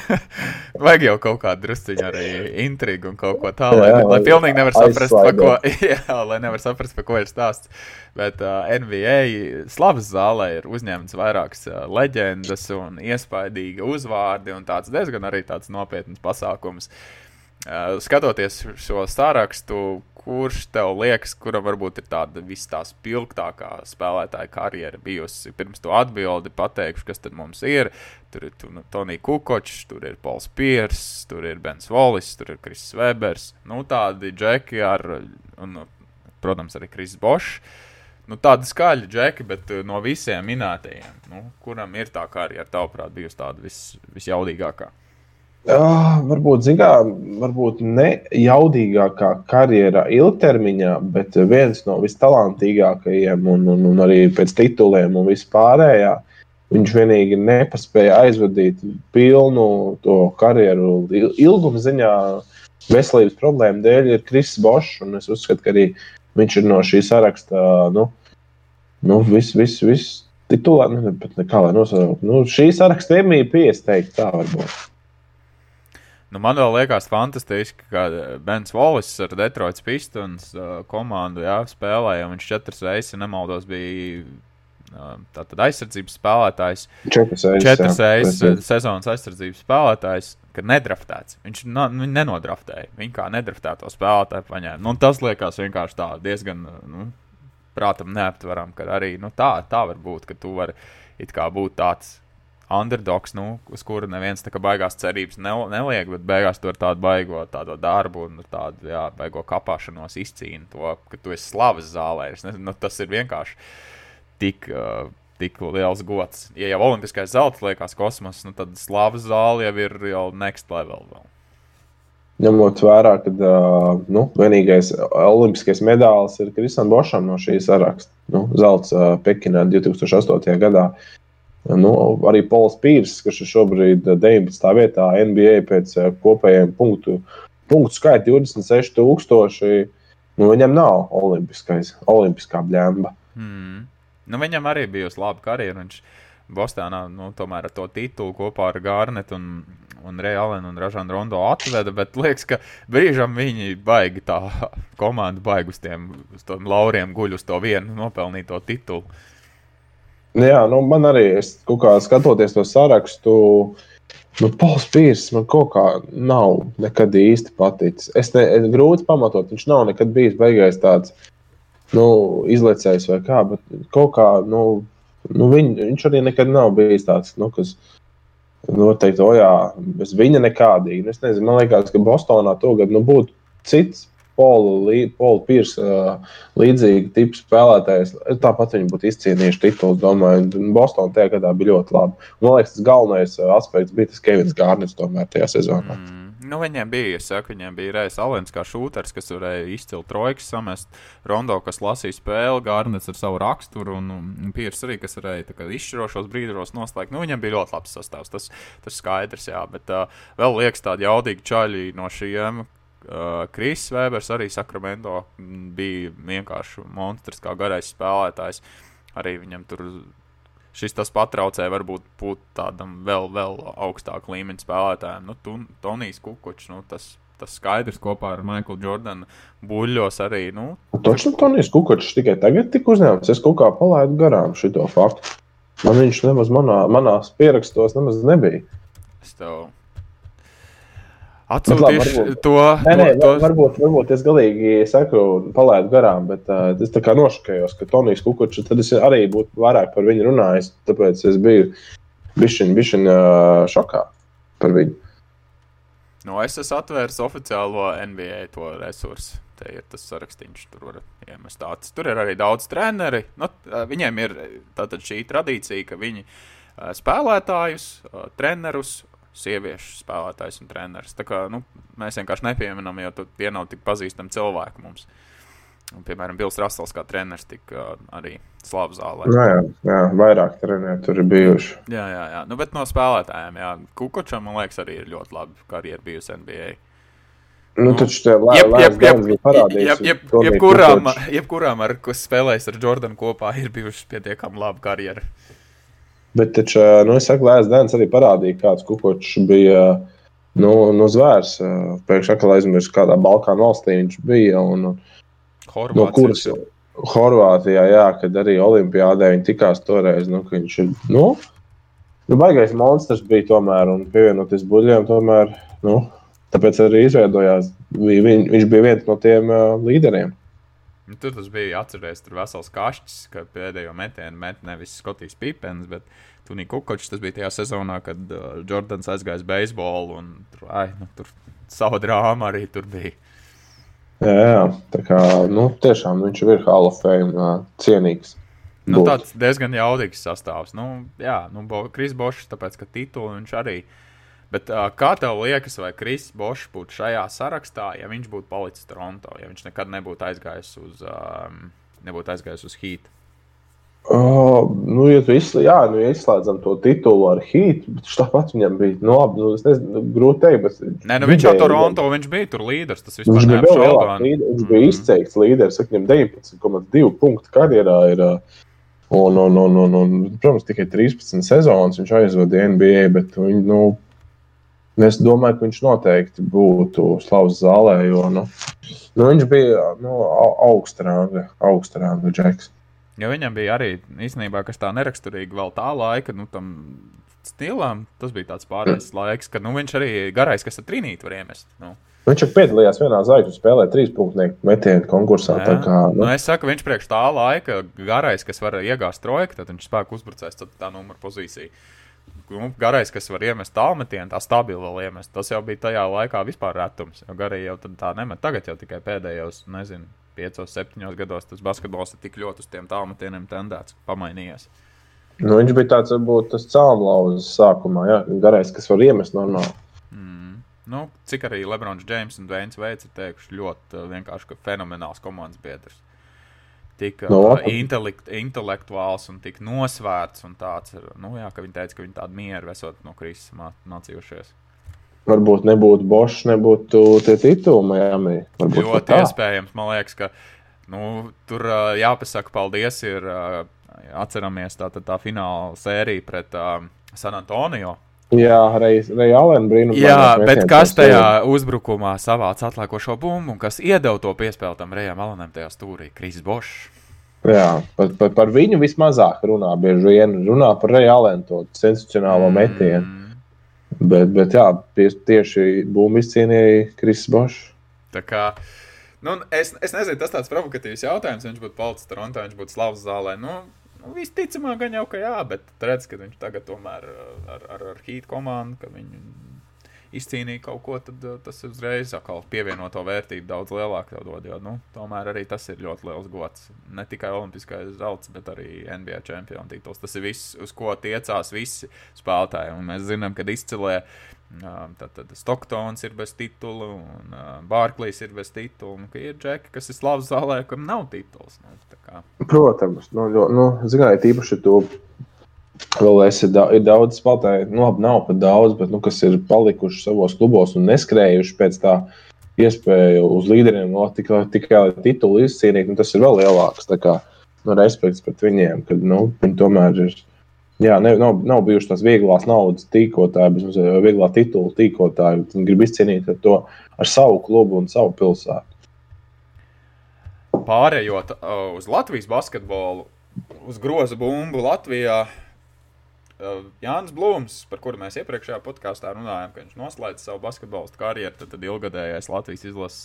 Vajag jau kaut kādu drusciņu arī intrigu un kaut ko tādu, lai, lai pilnīgi nevar saprast, pa ko, jā, lai nevar saprast, pa ko ir stāsts. Bet uh, NBA slavas zālē ir uzņemts vairākas uh, leģendas un iespaidīgi uzvārdi un tāds diezgan arī tāds nopietns pasākums. Uh, skatoties šo sārakstu, kurš tev liekas, kura varbūt ir tāda visā spilgtākā spēlētāja karjera bijusi? Pirms to atbildi pateikšu, kas tad mums ir. Tur ir nu, Tonija Kukočs, tur ir Pols Piers, tur ir Bens Volis, tur ir Kris Webers. Nu, tādi džeki ar, un, protams, arī Kris Bošs. Nu, tādi skaļi džeki, bet uh, no visiem minētajiem, nu, kuram ir tā karjera, tavuprāt, bijusi tāda vis, visjaudīgākā? Uh, varbūt, mērā, varbūt ne jaudīgākā karjerā ilgtermiņā, bet viens no vistalantīgākajiem un, un, un arī pēc tituliem un vispārējā. Viņš vienīgi nepaspēja aizvadīt pilnu to karjeru ilguma ziņā, veselības problēmu dēļ, ir Kris Bošs. Es uzskatu, ka arī viņš ir no šī saraksta, nu, nu viss, viss, viss titulā, ne, bet kā lai nosaukt. Nu, šī saraksta iemīja piesteigt, tā varbūt. Nu, man liekas fantastiski, ka Bens Wallis ar Detroitas Pistons uh, komandu jā, spēlēja. Viņš četras reizes, ja nemaldos, bija uh, aizsardzības spēlētājs. Četras reizes, sezonas aizsardzības spēlētājs, kad nedraftēts. Viņš no, nu, nenodraftēja. Viņa kā nedraftēto spēlētāju paņēma. Nu, tas liekas vienkārši tā diezgan nu, prātam neaptveram, ka arī nu, tā, tā var būt, ka tu vari būt tāds underdogs, nu, uz kura neviens tā kā baigās cerības nel neliek, bet beigās tur tādu baigo tādu darbu un tādu, jā, baigo kapāšanos izcīna to, ka tu esi slavas zālē. Nezinu, nu, tas ir vienkārši tik. Uh, Tik liels gods. Ja jau olimpiskais zelta liekas kosmos, nu tad slavas zāle jau ir jau next level. Vēl. Ņemot vērā, ka uh, nu, vienīgais olimpiskais medaļas ir Krisam Bošam no šīs saraksta. Nu, zelts uh, Pekinā 2008. gadā. Uh, Nu, arī Pols Pīrs, kurš ir šobrīd 19. vietā NBA pēc eh, kopējiem punktu, punktu skaita 26,000. Nu, viņam nav olimpiskā bļemba. Hmm. Nu, viņam arī bijusi laba karjera. Viņš Bostonā nu, tomēr ar to titulu kopā ar Gārnetu un, un Reālenu un Ražanu Rondo atveda. Bet liekas, ka brīžam viņi baigi tā komanda baigi uz tiem uz lauriem guļ uz to vienu nopelnīto titulu. Jā, nu, man arī, es, kā skatoties to sarakstu, nu, Pauls Pīrs man kaut kā nav nekad īsti paticis. Es ne, es grūti pamatot, viņš nav nekad bijis beigās tāds nu, izlaicējis vai kā, bet kaut kā, nu, nu viņ, viņš arī nekad nav bijis tāds, nu, kas noteikti, o jā, bez viņa nekādīgi. Nu, es nezinu, man liekas, ka Bostonā tagad nu, būtu cits Paula Piersa uh, līdzīga tipa spēlētājs. Tāpat viņi būtu izcīnījuši titulu. Domāju, Bostonā tajā gadā bija ļoti labi. Man liekas, tas galvenais aspekts bija tas Kevins Gārnis tomēr tajā sezonā. Mm. Nu, viņiem bija, es saku, viņiem bija Reis Alens kā šūters, kas varēja izcilt trojkas, samest Rondo, kas lasīja spēli, Gārnets ar savu raksturu, un, un Piers arī, kas varēja kā, izšķirošos brīžos noslēgt. Nu, viņiem bija ļoti labs sastāvs, tas, tas skaidrs, jā, bet uh, vēl liekas tādi jaudīgi čaļi no šiem, Uh, Kris Vēbers arī Sakramento bija vienkārši monstrs, kā garais spēlētājs. Arī viņam tur šis tas patraucēja varbūt būt tādam vēl, vēl augstāku līmeņa spēlētājam. Nu, tu, Tonijs Kukučs, nu, tas, tas skaidrs kopā ar Maiklu Jordanu buļļos arī. Nu. Taču Tonijs Kukučs tikai tagad tika uzņemts. Es kaut kā palaidu garām šo faktu. Man viņš nemaz manā, manās pierakstos nemaz nebija. Es tev Atsūtīšu to. Nē, nē, to... Varbūt, varbūt es galīgi saku, palaidu garām, bet uh, es tā kā nošakējos, ka Tonijs Kukučs, tad es arī būtu vairāk par viņu runājis, tāpēc es biju bišķiņ, bišķiņ uh, šokā par viņu. Nu, es esmu atvēris oficiālo NBA to resursu. Te ir tas sarakstīns, tur var iemest tāds. Tur ir arī daudz treneri. Nu, viņiem ir šī tradīcija, ka viņi spēlētājus, trenerus sieviešu spēlētājs un treneris. Tā kā, nu, mēs vienkārši nepieminam, jo tie nav tik pazīstami cilvēki mums. Un, piemēram, Bills Rasels kā treneris tika uh, arī slavu zālē. Jā, jā, jā, vairāk treneri tur ir bijuši. Jā, jā, jā. Nu, bet no spēlētājiem, jā, Kukočam, man liekas, arī ir ļoti labi karjeras bijusi NBA. Nu, nu, taču tā ir monēta. Jebkurām, jebkurām, ar kas spēlējis ar Jordanu kopā, ir bijusi pietiekami laba karjera. Bet taču, nu, es saku, Lēs Dēns arī parādīja, kāds kukočs bija nu, no zvērs. Pēkšņi atkal aizmirsu, kādā Balkānu valstī viņš bija. Un, Horvācijas. no kuras Horvātijā, jā, kad arī Olimpijādē viņi tikās toreiz. Nu, viņš ir nu, nu, baigais monstrs bija tomēr, un pievienoties buļļiem, tomēr, nu, tāpēc arī izveidojās. Viņ, viņš bija viens no tiem uh, līderiem. Nu, tur tas bija atcerējies, tur vesels kašķis, ka pēdējo metienu met nevis Skotijas Pipens, bet Tunī Kukočs. Tas bija tajā sezonā, kad uh, Jordans aizgāja uz beisbolu, un tur, ai, nu, tur sava drāma arī tur bija. Jā, jā, tā kā nu, tiešām viņš ir Hall of Fame uh, cienīgs. Nu, tāds diezgan jaudīgs sastāvs. Nu, jā, nu, Kris Bošs, tāpēc, ka titulu viņš arī ir Bet, uh, kā tev liekas, vai Kris Bošs būtu šajā sarakstā, ja viņš būtu palicis Toronto, ja viņš nekad nebūtu aizgājis uz, um, nebūtu aizgājis uz Heat? Uh, nu, ja izslēdz, jā, nu, ja izslēdzam to titulu ar Heat, bet tāpat viņam bija nu, labi. Nu, es nezinu, grūti teikt, bet. Nē, nu, viņš jau Toronto, viņš bija tur līderis. Tas viņš bija lielāks līderis. Viņš bija mm. izteikts līderis, viņam 19,2 punktu karjerā ir. Un, un, un, un, un, protams, tikai 13 sezonas viņš aizvada NBA, bet viņi, nu, Es domāju, ka viņš noteikti būtu slavs zālē, jo nu, nu, viņš bija nu, augstrāga, augstrāga džeks. Jo viņam bija arī īstenībā, kas tā neraksturīgi vēl tā laika, nu, tam stilam, tas bija tāds pārējais laiks, ka nu, viņš arī garais, kas ar trīnīti var iemest. Nu. Viņš jau piedalījās vienā zvaigžņu spēlē, trīs punktu metienu konkursā. Kā, nu. Nu, es saku, viņš priekš tā laika garais, kas var iegāzt trojku, tad viņš spēku uzbrucējs, tad tā numura pozīcija nu, garais, kas var iemest tālmetienu, tā stabili vēl iemest. Tas jau bija tajā laikā vispār retums. Garai jau tā nemet. Tagad jau tikai pēdējos, nezinu, piecos, septiņos gados tas basketbols ir tik ļoti uz tiem tālmetieniem tendēts, pamainījies. Nu, viņš bija tāds, varbūt, tas cēlonlauzes sākumā, ja? garais, kas var iemest normāli. Mm. Nu, cik arī Lebrons Džeims un Dveins Veids ir teikuši ļoti vienkārši fenomenāls komandas biedrs tik no, intelekt, intelektuāls un tik nosvērts. Un tāds, nu, jā, ka viņi teica, ka viņi tādu mieru esot no krīzes mācījušies. Varbūt nebūtu Bošs, nebūtu tie tituli Miami. Ļoti iespējams. Man liekas, ka nu, tur jāpasaka paldies. Ir, atceramies tā, tā, tā fināla sērija pret uh, San Antonio. Jā, Reija Alēna brīnums. Jā, bet kas tajā uzbrukumā savāca atliekošo bumbu un kas iedeva to piespēli tam Reijam Alēnam tajā stūrī? Kris Bošs. Jā, par, par, par viņu vismazāk runā. Bieži vien runā par Alēnu, to sensacionālo mm. metienu. Bet, bet jā, tieši bumbu izcīnīja Kris Bošs. Tā kā nu, es, es nezinu, tas tāds provokatīvs jautājums. Viņš būtu palicis Toronto, viņš būtu slavs zālē. Nu, Nu, visticamāk, gan jau, ka jā, bet redz, ka viņš tagad tomēr ar, ar, ar Heat komandu, ka viņi izcīnīja kaut ko, tad tas uzreiz atkal pievienoto vērtību daudz lielāku dod. Jo, nu, tomēr arī tas ir ļoti liels gods. Ne tikai olimpiskais zelts, bet arī NBA čempionu tituls. Tas ir viss, uz ko tiecās visi spēlētāji. Un mēs zinām, ka izcilē Tad, tad Stocktons ir bez titula, un uh, Bārklīs ir bez titula, un ir džeki, kas ir slavs zālē, kam nav tituls. Nu, Protams, nu, nu, zinājiet, īpaši to vēl es ir, da ir daudz spēlētāju, nu, labi, nav pat daudz, bet, nu, kas ir palikuši savos klubos un neskrējuši pēc tā iespēju uz līderiem, no tikai, tikai titulu izcīnīt, nu, tas ir vēl lielāks. Kā, nu, respekts pret viņiem, kad, nu, viņi tomēr ir Jā, ne, nav, nav bijušas tās vieglās naudas tīkotāji, bet arī vieglā titula tīkotāji. Viņi grib izcīnīt ar to ar savu klubu un savu pilsētu. Pārējot uh, uz Latvijas basketbolu, uz groza bumbu Latvijā. Uh, Jānis Blūms, par kuru mēs iepriekšējā podkāstā runājām, ka viņš noslēdz savu basketbolistu karjeru, tad, tad ilgadējais Latvijas izlases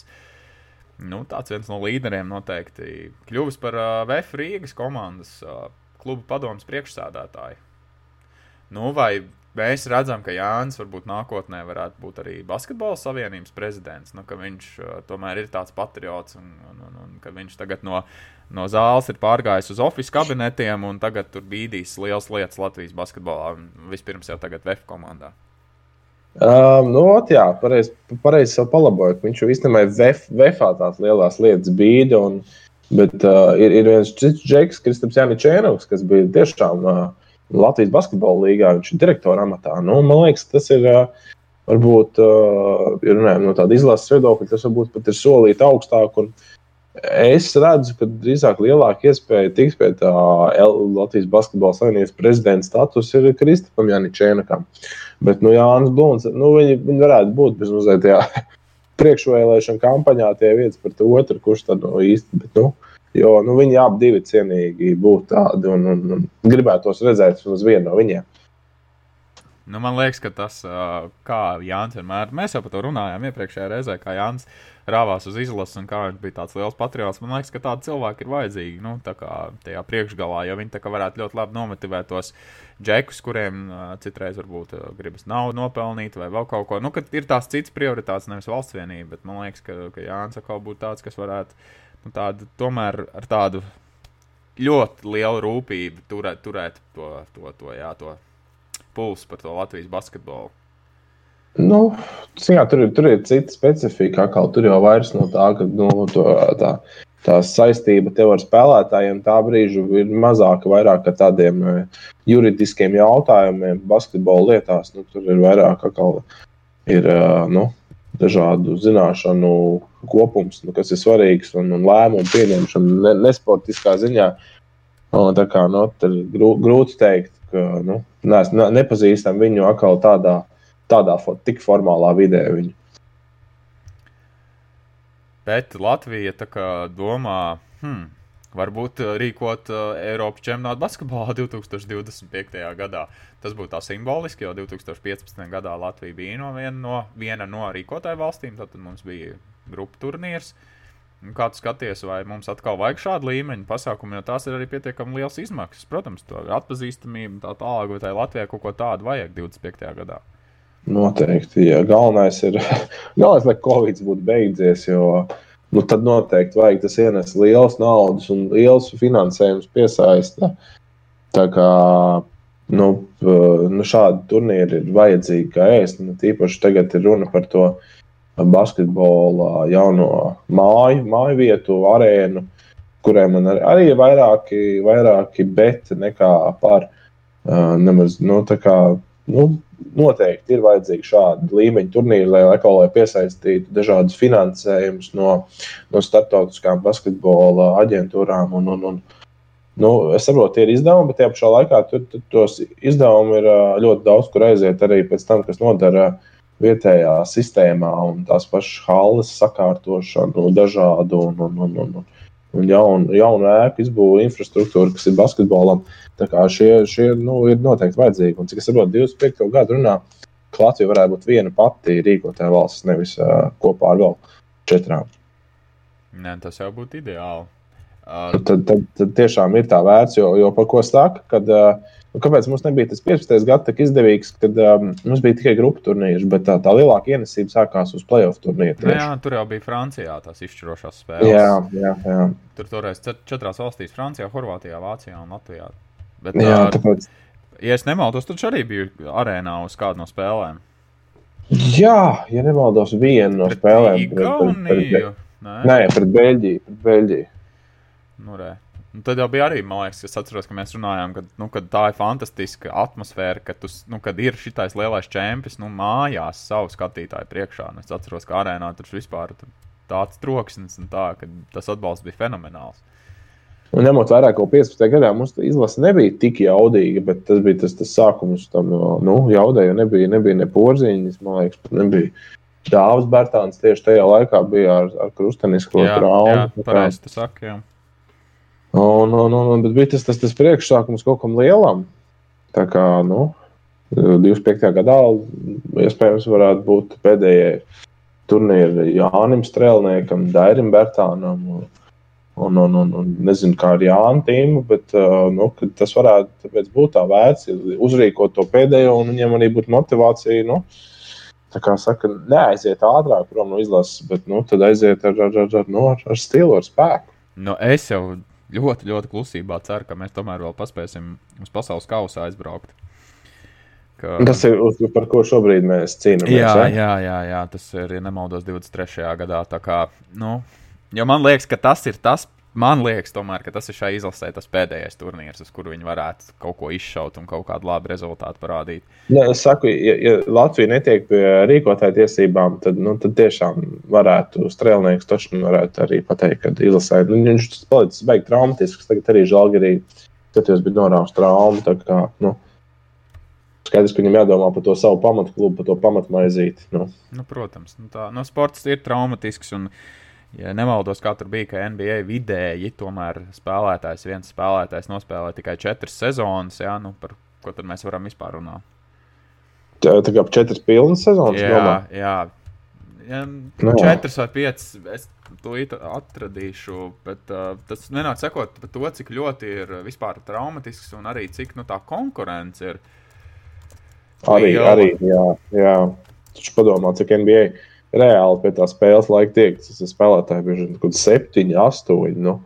nu, viens no līderiem noteikti kļuvis par uh, VF Rīgas komandas uh, kluba padomus priekšsādātāju. Nu, vai mēs redzam, ka Jānis varbūt nākotnē varētu būt arī basketbola savienības prezidents, nu, viņš uh, tomēr ir tāds patriots un, un, un, un ka viņš tagad no, no zāles ir pārgājis uz oficiāliem kabinetiem un tagad tur bīdīs liels lietas Latvijas basketbolā vispirms jau tagad VF komandā. Um, nu, ot, jā, pareizi pareiz palaboju. Viņš jau īstenībā VF, VFā tās lielās lietas bīda. Un, bet uh, ir, ir viens džeks, Kristaps Jānis kas bija tiešām uh, Latvijas basketbola līgā, viņš ir direktora amatā. Nu, man liekas, tas ir. Varbūt, ja runājam no tāda izlases viedokļa, tas varbūt pat ir solīt augstāk. Es redzu, ka drīzāk lielāka iespēja tikt pie tā Latvijas Basketbola Savienības prezidenta statusa ir Kristupam Janičēnakam. Bet, nu, Jānis Blūns, nu, viņi, viņi varētu būt bezmazliet tajā priekšvēlēšana kampaņā tie viens par otru, kurš tad no īsti. Bet, nu, Jo nu, viņi abi divi cienīgi būtu tādi un, un, un gribētos redzēt uz vienu no viņiem. Nu, man liekas, ka tas, kā Jānis vienmēr, mēs jau par to runājām iepriekšējā reizē, kā Jānis rāvās uz izlases un kā viņš bija tāds liels patriots. Man liekas, ka tādi cilvēki ir vajadzīgi nu, tajā priekšgalā, jo viņi varētu ļoti labi nomotivēt tos džekus, kuriem citreiz varbūt gribas naudu nopelnīt vai vēl kaut ko. Nu, kad ir tās citas prioritātes, nevis valsts vienība, bet man liekas, ka, ka Jānis atkal būtu tāds, kas varētu nu, tādu, tomēr ar tādu ļoti lielu rūpību turēt, turēt to, to, to, jā, to pulsu par to Latvijas basketbolu. Nu, jā, tur, tur ir cita specifika. Kā, tur jau vairs no tā, ka nu, to, tā, tā saistība tev ar spēlētājiem tā brīža ir mazāka, vairāk ar tādiem eh, juridiskiem jautājumiem, basketbola lietās. Nu, tur ir vairāk kā ir. Eh, nu, dažādu zināšanu kopums, nu, kas ir svarīgs un, un lēmumu pieņemšana ne, nesportiskā ziņā. Un, tā kā nu, grū, grūti teikt, ka nu, nes, ne, nepazīstam viņu atkal tādā, tādā tik formālā vidē. Viņu. Bet Latvija domā, hmm, Varbūt uh, rīkot uh, Eiropas čempionātu basketbolā 2025. gadā. Tas būtu tā simboliski, jo 2015. gadā Latvija bija no viena no, viena no rīkotāju valstīm. Tad mums bija grupu turnīrs. Kā tu skaties, vai mums atkal vajag šādu līmeņu pasākumu, jo tās ir arī pietiekami liels izmaksas. Protams, to atpazīstamību, tā tālāk, vai tai Latvijai kaut ko tādu vajag 25. gadā. Noteikti. Jā. Galvenais ir, galvenais, lai Covid būtu beidzies, jo nu, tad noteikti vajag tas ienes liels naudas un liels finansējums piesaista. Tā kā nu, nu, šādi turnīri ir vajadzīgi kā ēst. Nu, tīpaši tagad ir runa par to basketbola jauno māju, māju vietu, arēnu, kuriem man arī, arī ir vairāki, vairāki bet nekā par. Uh, nemaz, nu, kā, nu, noteikti ir vajadzīgi šādi līmeņa turnīri, lai, lai piesaistītu dažādus finansējumus no, no starptautiskām basketbola aģentūrām. Un, un, un, nu, es saprotu, ir izdevumi, bet tajā pašā laikā tur, tur tos izdevumi ir ļoti daudz, kur aiziet arī pēc tam, kas nodara vietējā sistēmā un tās pašas halas sakārtošanu, dažādu un, un, un, un, un jaunu, jaunu ēku izbūvi infrastruktūru, kas ir basketbolam. Tā kā šie, šie nu, ir noteikti vajadzīgi. Un cik es saprotu, 25. gadu runā, ka Latvija varētu būt viena pati rīkotāja valsts, nevis uh, kopā ar vēl četrām. Nē, tas jau būtu ideāli. Uh, tad, tad, tad tiešām ir tā vērts, jo, jo par ko saka, kad uh, Un kāpēc mums nebija tas 15. gads tik izdevīgs, kad um, mums bija tikai grupu turnīrs, bet tā, tā lielākā ienesība sākās uz playoff turnīru? Nu, jā, tur jau bija Francijā tās izšķirošās spēles. Jā, jā, jā. Tur toreiz četrās valstīs - Francijā, Horvātijā, Vācijā un Latvijā. Bet, jā, tā, tāpēc... Ja es nemaldos, tad arī bija arēnā uz kādu no spēlēm. Jā, ja nemaldos, viena no pret spēlēm. Pret, pret, pret, nē, nē pret Beļģiju. Pret Beļģiju. Nu, re. Un tad jau bija arī, man liekas, es atceros, ka mēs runājām, ka, nu, ka tā ir fantastiska atmosfēra, ka tu, nu, kad ir šitais lielais čempions, nu, mājās savu skatītāju priekšā. Un es atceros, ka arēnā tur vispār tāds troksnis un tā, ka tas atbalsts bija fenomenāls. Un ņemot vērā, ka 15. gadā mums izlase nebija tik jaudīga, bet tas bija tas, tas sākums tam nu, jaudai, jo nebija, nebija ne porziņas, man liekas, nebija. Dāvs Bērtāns tieši tajā laikā bija ar, ar krustenisko traumu. Jā, pareizi tu saki, jā. Un, un, un, bet bija tas, tas, tas priekšsākums kaut kam lielam. Tā kā nu, 25. gadā iespējams varētu būt pēdējie turnīri Jānim Strēlniekam, Dairim Bērtānam. Un, un, un, un, un nezinu, kā ar Jānu tīmu, bet uh, nu, tas varētu būt tā vērts, uzrīkot to pēdējo, un viņiem arī būtu motivācija. Nu, Tā kā saka, neaiziet ātrāk prom no izlases, bet nu, tad aiziet ar, ar, ar, ar, nu, ar, ar stilu, ar spēku. Nu, es jau ļoti, ļoti klusībā ceru, ka mēs tomēr vēl paspēsim uz pasaules kausa aizbraukt. Ka... Tas ir uz, par ko šobrīd mēs cīnāmies. Jā, ja? jā, jā, jā, tas ir, ja nemaldos, 23. gadā. Kā, nu, jo man liekas, ka tas ir tas Man liekas, tomēr, ka tas ir šai izlasē tas pēdējais turnīrs, uz kuru viņi varētu kaut ko izšaut un kaut kādu labu rezultātu parādīt. Ja, es saku, ja, ja Latvija netiek pie rīkotāja tiesībām, tad, nu, tad tiešām varētu strēlnieks taču varētu arī pateikt, ka izlasē nu, viņš tas palicis beigt traumatisks. Tagad arī Žalgirī skatījos, bija norāvs traumu. Kā, nu, Skaidrs, ka viņam jādomā par to savu pamatklubu, par to pamatmaizīti. Nu. Nu, protams, nu tā, nu, sports ir traumatisks. Un, uh, ja nemaldos, kā tur bija, ka NBA vidēji tomēr spēlētājs, viens spēlētājs nospēlē tikai četras sezonas, jā, nu, par ko tad mēs varam vispār runāt? Tā, tā kā četras pilnas sezonas, jā, domā? jā. Ja, no, nu, četras vai piecas, es to atradīšu, bet uh, tas nenāk sekot par to, cik ļoti ir vispār traumatisks un arī cik nu, tā konkurence ir. Arī, liela. arī, jā, jā. Taču padomā, cik NBA reāli pie tā spēles laika tiek. Tas ir spēlētāji, bieži vien 7, 8. Nu,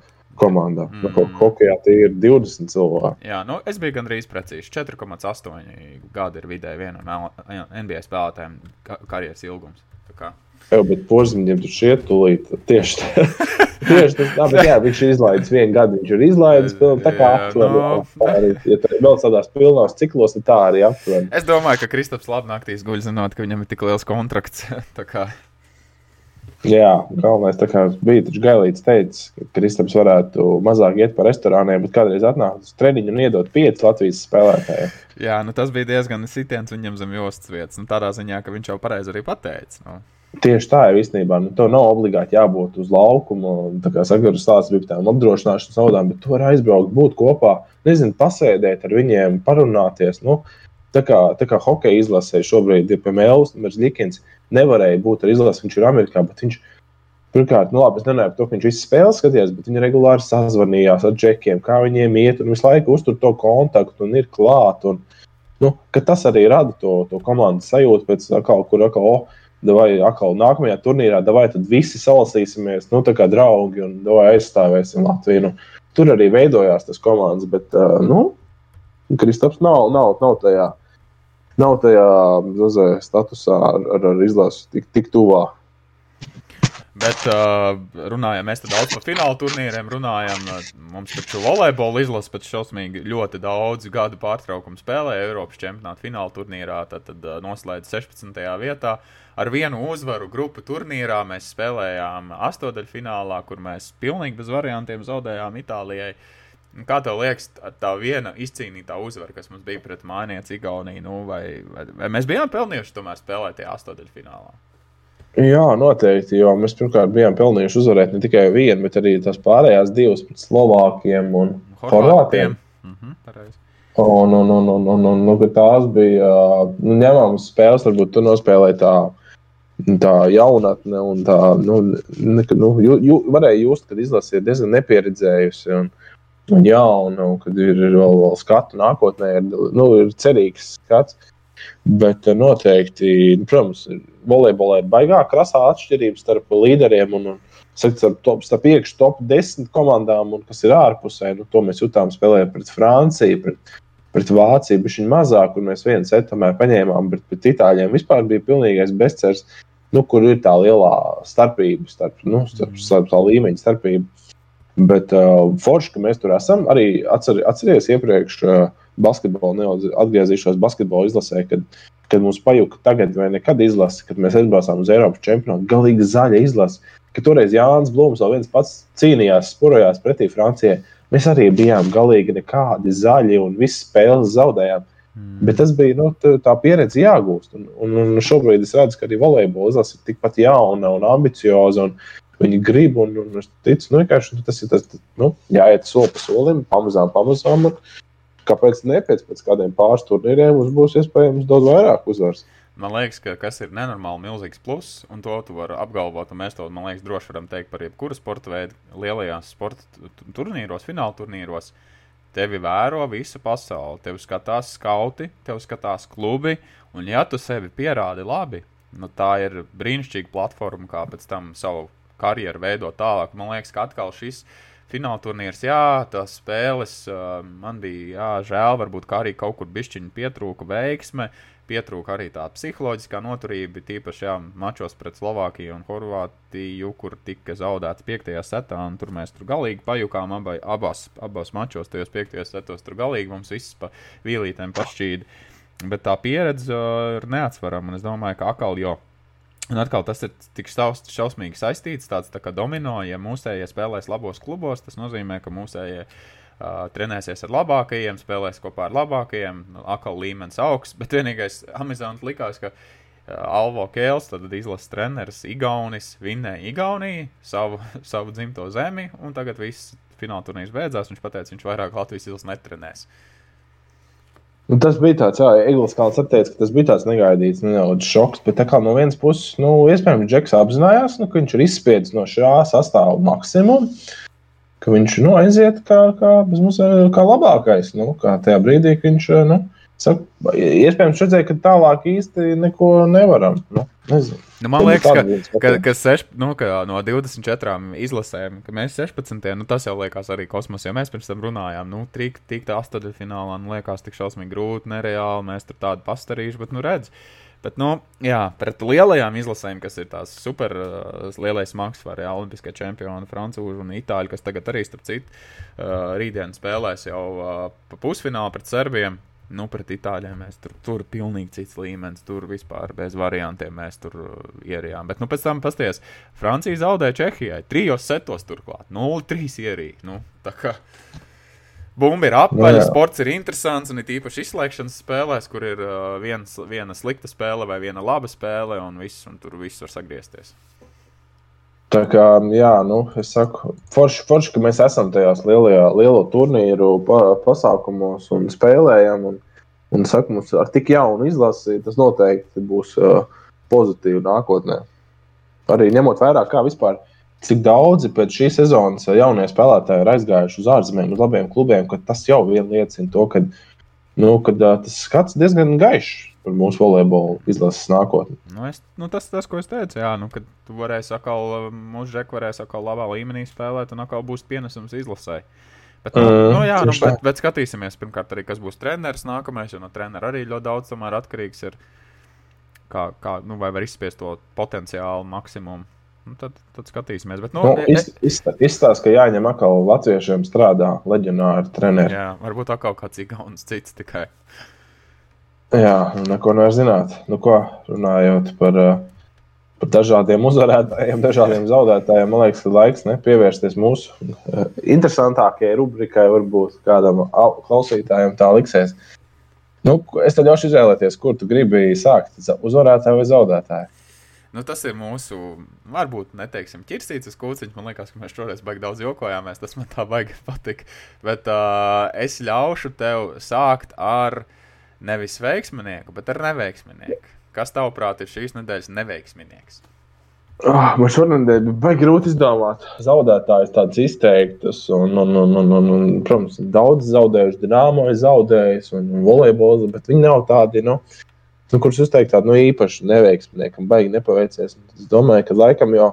komandā. Mm. Nu, Hokejā tie ir 20 cilvēki. Jā, nu, es biju gandrīz precīzi. 4,8 gadi ir vidēji vienam NBA spēlētājam karjeras ilgums. Jā, bet porziņiem tur šiet tūlīt. Tieši, tieši tas, tā, bet jā, viņš ir izlaidis vienu gadu, viņš ir izlaidis pilnu, tā kā aptuveni. No. Arī, ja tur vēl tādās pilnās ciklos, tad tā arī aptuveni. Es domāju, ka Kristaps labi naktīs guļ zinot, ka viņam ir tik liels kontrakts. Jā, galvenais kā, bija taču Gailīts teica, ka Kristaps varētu mazāk iet pa restorāniem, bet kādreiz atnākt uz treniņu un iedot pieci Latvijas spēlētājiem. Jā, nu tas bija diezgan sitiens viņam zem jostas vietas. Nu, tādā ziņā, ka viņš jau pareizi arī pateica. Nu. Tieši tā ir īstenībā. Nu, tev nav obligāti jābūt uz laukuma. Tā kā sakaru stāsts bija tādām apdrošināšanas naudām, bet tu vari aizbraukt, būt kopā, nezinu, pasēdēt ar viņiem, parunāties. Nu, tā kā, tā kā hokeja izlasē šobrīd ir piemēram Elvis Likins nevarēja būt ar izlasi. Viņš ir Amerikā, bet viņš, Pirmkārt, nu, labi, es nemanīju, ka viņš visu spēli skatījās, bet viņi regulāri sazvanījās ar džekiem, kā viņiem iet, un visu laiku uztur to kontaktu un ir klāt. Un, nu, tas arī rada to, to komandas sajūtu pēc kaut kur, atkal, oh, vai atkal nākamajā turnīrā, vai tad visi salasīsimies, nu, tā kā draugi, un vai aizstāvēsim Latviju. Nu, tur arī veidojās tas komandas, bet, uh, nu, Kristaps nav, nav, nav tajā, nav tajā zazē, statusā ar, ar, ar izlasu tik, tik tuvā. Bet uh, runājam, mēs daudz par fināla turnīriem runājam. Mums taču volejbola izlase pēc šausmīgi ļoti daudz gadu pārtraukumu spēlēja Eiropas čempionāta fināla turnīrā. Tad, tad uh, noslēdz 16. vietā. Ar vienu uzvaru grupu turnīrā mēs spēlējām astotdaļfinālā, kur mēs pilnīgi bez variantiem zaudējām Itālijai. Kā tev liekas, tā viena izcīnītā uzvara, kas mums bija pret Mānieci Igauniju, nu, vai, vai, vai mēs bijām pelnījuši tomēr spēlēt tajā astotdaļfinālā? Jā, noteikti. Jo mēs pirmkārt bijām pelnījuši uzvarēt ne tikai vienu, bet arī tās pārējās divas pret Slovākiem un Horvātiem. Mm -hmm, un, un, un, un, un, un, un tās bija nu, ņemamas spēles, varbūt tu nospēlēji tā. Tā jaunatne un tā, nu, ne, nu jū, jū, varēja just, ka izlase ir diezgan nepieredzējusi un, un jauna, un kad ir, ir vēl, vēl skatu nākotnē, ir, nu, ir cerīgs skats. Bet noteikti, nu, protams, volejbolā ir baigā krasā atšķirība starp līderiem un, un starp, top, starp iekšā top 10 komandām un kas ir ārpusē. Nu, to mēs jutām spēlējot pret Franciju. Pret, Pret Vāciju bija mazāk, un mēs vienu setu paņēmām, bet pret Itāļiem vispār bija pilnīgais bezcerības, nu, kur ir tā lielā starpība, starp, nu, starp, starp tā līmeņa starpība. Bet uh, forši, ka mēs tur esam, arī atcer, atceries iepriekš uh, basketbolu, nedaudz atgriezīšos basketbola izlasē, kad kad mums pajuka tagad vai nekad izlase, kad mēs aizbraucām uz Eiropas čempionātu. Galīgi zaļa izlase, ka toreiz Jānis Blūms vēl viens pats cīnījās, sporojās pretī Francijai. Mēs arī bijām galīgi nekādi zaļi un visas spēles zaudējām. Mm. Bet tas bija nu, tā pieredze jāgūst. Un, un, un šobrīd es redzu, ka arī volejbola izlase ir tikpat jauna un ambicioza. Un viņi grib, un, un es ticu, nu, tas ir tas, nu, jāiet soli pa solim, pamazām, pamazām. Un, kāpēc ne pēc, kādiem pāris turnīriem mums būs iespējams daudz vairāk uzvaras. Man liekas, ka kas ir nenormāli milzīgs pluss, un to tu vari apgalvot, mēs to, man liekas, droši varam teikt par jebkuru sporta veidu, lielajās sporta turnīros, fināla turnīros. Tevi vēro visa pasaule, tevi skatās skauti, tevi skatās klubi, un ja tu sevi pierādi labi, nu, tā ir brīnišķīga platforma, kā pēc tam savu karjeru veidot tālāk. Man liekas, ka atkal šis ir fināla turnīrs, jā, tās spēles man bija jā, žēl, varbūt kā arī kaut kur bišķiņi pietrūka veiksme, pietrūka arī tā psiholoģiskā noturība, tīpaši jā, mačos pret Slovākiju un Horvātiju, kur tika zaudēts piektajā setā, un tur mēs tur galīgi pajukām abai, abās, abās mačos, tajos piektajos setos, tur galīgi mums viss pa vīlītēm pašķīda. Bet tā pieredze ir neatsverama, un es domāju, ka akal jau Un atkal tas ir tik šausmīgi saistīts, tāds tā kā domino. Ja mūsējie spēlēs labos klubos, tas nozīmē, ka mūsējie uh, trenēsies ar labākajiem, spēlēs kopā ar labākajiem, atkal līmenis augsts. Bet vienīgais amizants likās, ka uh, Alvo Kēls, tad izlases treneris, Igaunis, vinnēja Igauniju, savu, savu dzimto zemi, un tagad viss fināla turnīrs beidzās. Viņš teica, viņš vairāk Latvijas izlases netrenēs. Uh, Nu, tas bija tāds, jā, Eglis Kalns teica, ka tas bija tāds negaidīts nedaudz šoks. Bet tā kā no vienas puses, nu, iespējams, Džeks apzinājās, nu, ka viņš ir izspiedis no šā sastāvā maksimumu, ka viņš nu, aiziet kā, kā, mums, kā labākais. Nu, kā tajā brīdī, kad viņš, nu, saka, iespējams, redzēja, ka tālāk īsti neko nevaram. Nu, nezinu. Nu, man liekas, ka, ka, ka, seš, nu, ka no 24 izlasēm, ka mēs 16. Nu, tas jau liekas arī kosmosā. Ja mēs pirms tam runājām, nu, tik, tik tā astotdaļfinālā, nu, liekas, tik šausmīgi grūti, nereāli. Mēs tur tādu pastarīšu, bet, nu, redz. Bet, nu, jā, pret lielajām izlasēm, kas ir tās super uh, lielais mākslinieks, ja olimpiskie čempioni, frančūži un itāļi, kas tagad arī, starp citu, uh, rītdien spēlēs jau uh, pa pusfinālu pret serbiem. Nu, pret itāļiem mēs tur, tur pilnīgi cits līmenis, tur vispār bez variantiem mēs tur uh, ierijām. Bet, nu, pēc tam pasties, Francija zaudēja Čehijai, trijos setos turklāt, 0-3 ierīja. Nu, tā kā bumba ir apaļa, no, sports ir interesants un ir īpaši izslēgšanas spēlēs, kur ir uh, viens, viena slikta spēle vai viena laba spēle, un, viss, un tur viss var sagriezties. Tā kā, jā, nu, es saku, forši, forši, ka mēs esam tajās lielajā, lielo turnīru pa, pasākumos un spēlējam. Un, un saku, mums ar tik jaunu izlasi, tas noteikti būs uh, pozitīvi nākotnē. Arī ņemot vērā, kā vispār cik daudzi pēc šīs sezonas jaunie spēlētāji ir aizgājuši uz ārzemēm, uz labiem klubiem, tas jau vien liecina to, ka nu, kad, uh, tas skats diezgan gaišs par mūsu volejbola izlases nākotni. Nu, es, nu, tas, tas, ko es teicu, jā, nu, kad tu varēsi atkal, mūsu žeku varēs atkal labā līmenī spēlēt un atkal būs pienesums izlasē. Bet, nu, mm, nu, jā, nu, bet, bet skatīsimies, pirmkārt, arī kas būs treneris nākamais, jo no trenera arī ļoti daudz tomēr atkarīgs ir, kā, kā, nu, vai var izspiest to potenciālu maksimumu. Nu, tad, tad skatīsimies. Bet, nu, nu, es... Izstāsta, ka jāņem atkal latviešiem strādā leģionāri treneri. Jā, varbūt atkal kāds igauns cits tikai. Jā, neko nevar zināt. Nu, ko, runājot par, eh, par dažādiem uzvarētājiem, dažādiem zaudētājiem, man liekas, ka laiks ne, pievērsties mūsu uh, interesantākajai rubrikai. Varbūt kādam klausītājam tā liksies. Nu, es tev ļaušu izvēlēties, kur tu gribi sākt. Uzvarētāju vai zaudētāju? Nu, tas ir mūsu, varbūt neteiksim, ķirsītas kūciņš. Man liekas, ka mēs šoreiz baigi daudz jokojāmies. Tas man tā baigi patika. Bet uh, es ļaušu tev sākt ar uh, nevis veiksminieku, bet ar neveiksminieku. Kas tavuprāt ir šīs nedēļas neveiksminieks? Oh, man šonadēļ bija grūti izdomāt zaudētājus tādus izteiktus. Un, un, un, un, un, un, protams, daudz zaudējuši, dīnāmo ir zaudējis un, volejbolu, bet viņi nav tādi, nu, nu kurus uzteikt tādu nu, īpašu neveiksminiekam, baigi nepaveicies. Es domāju, ka laikam jau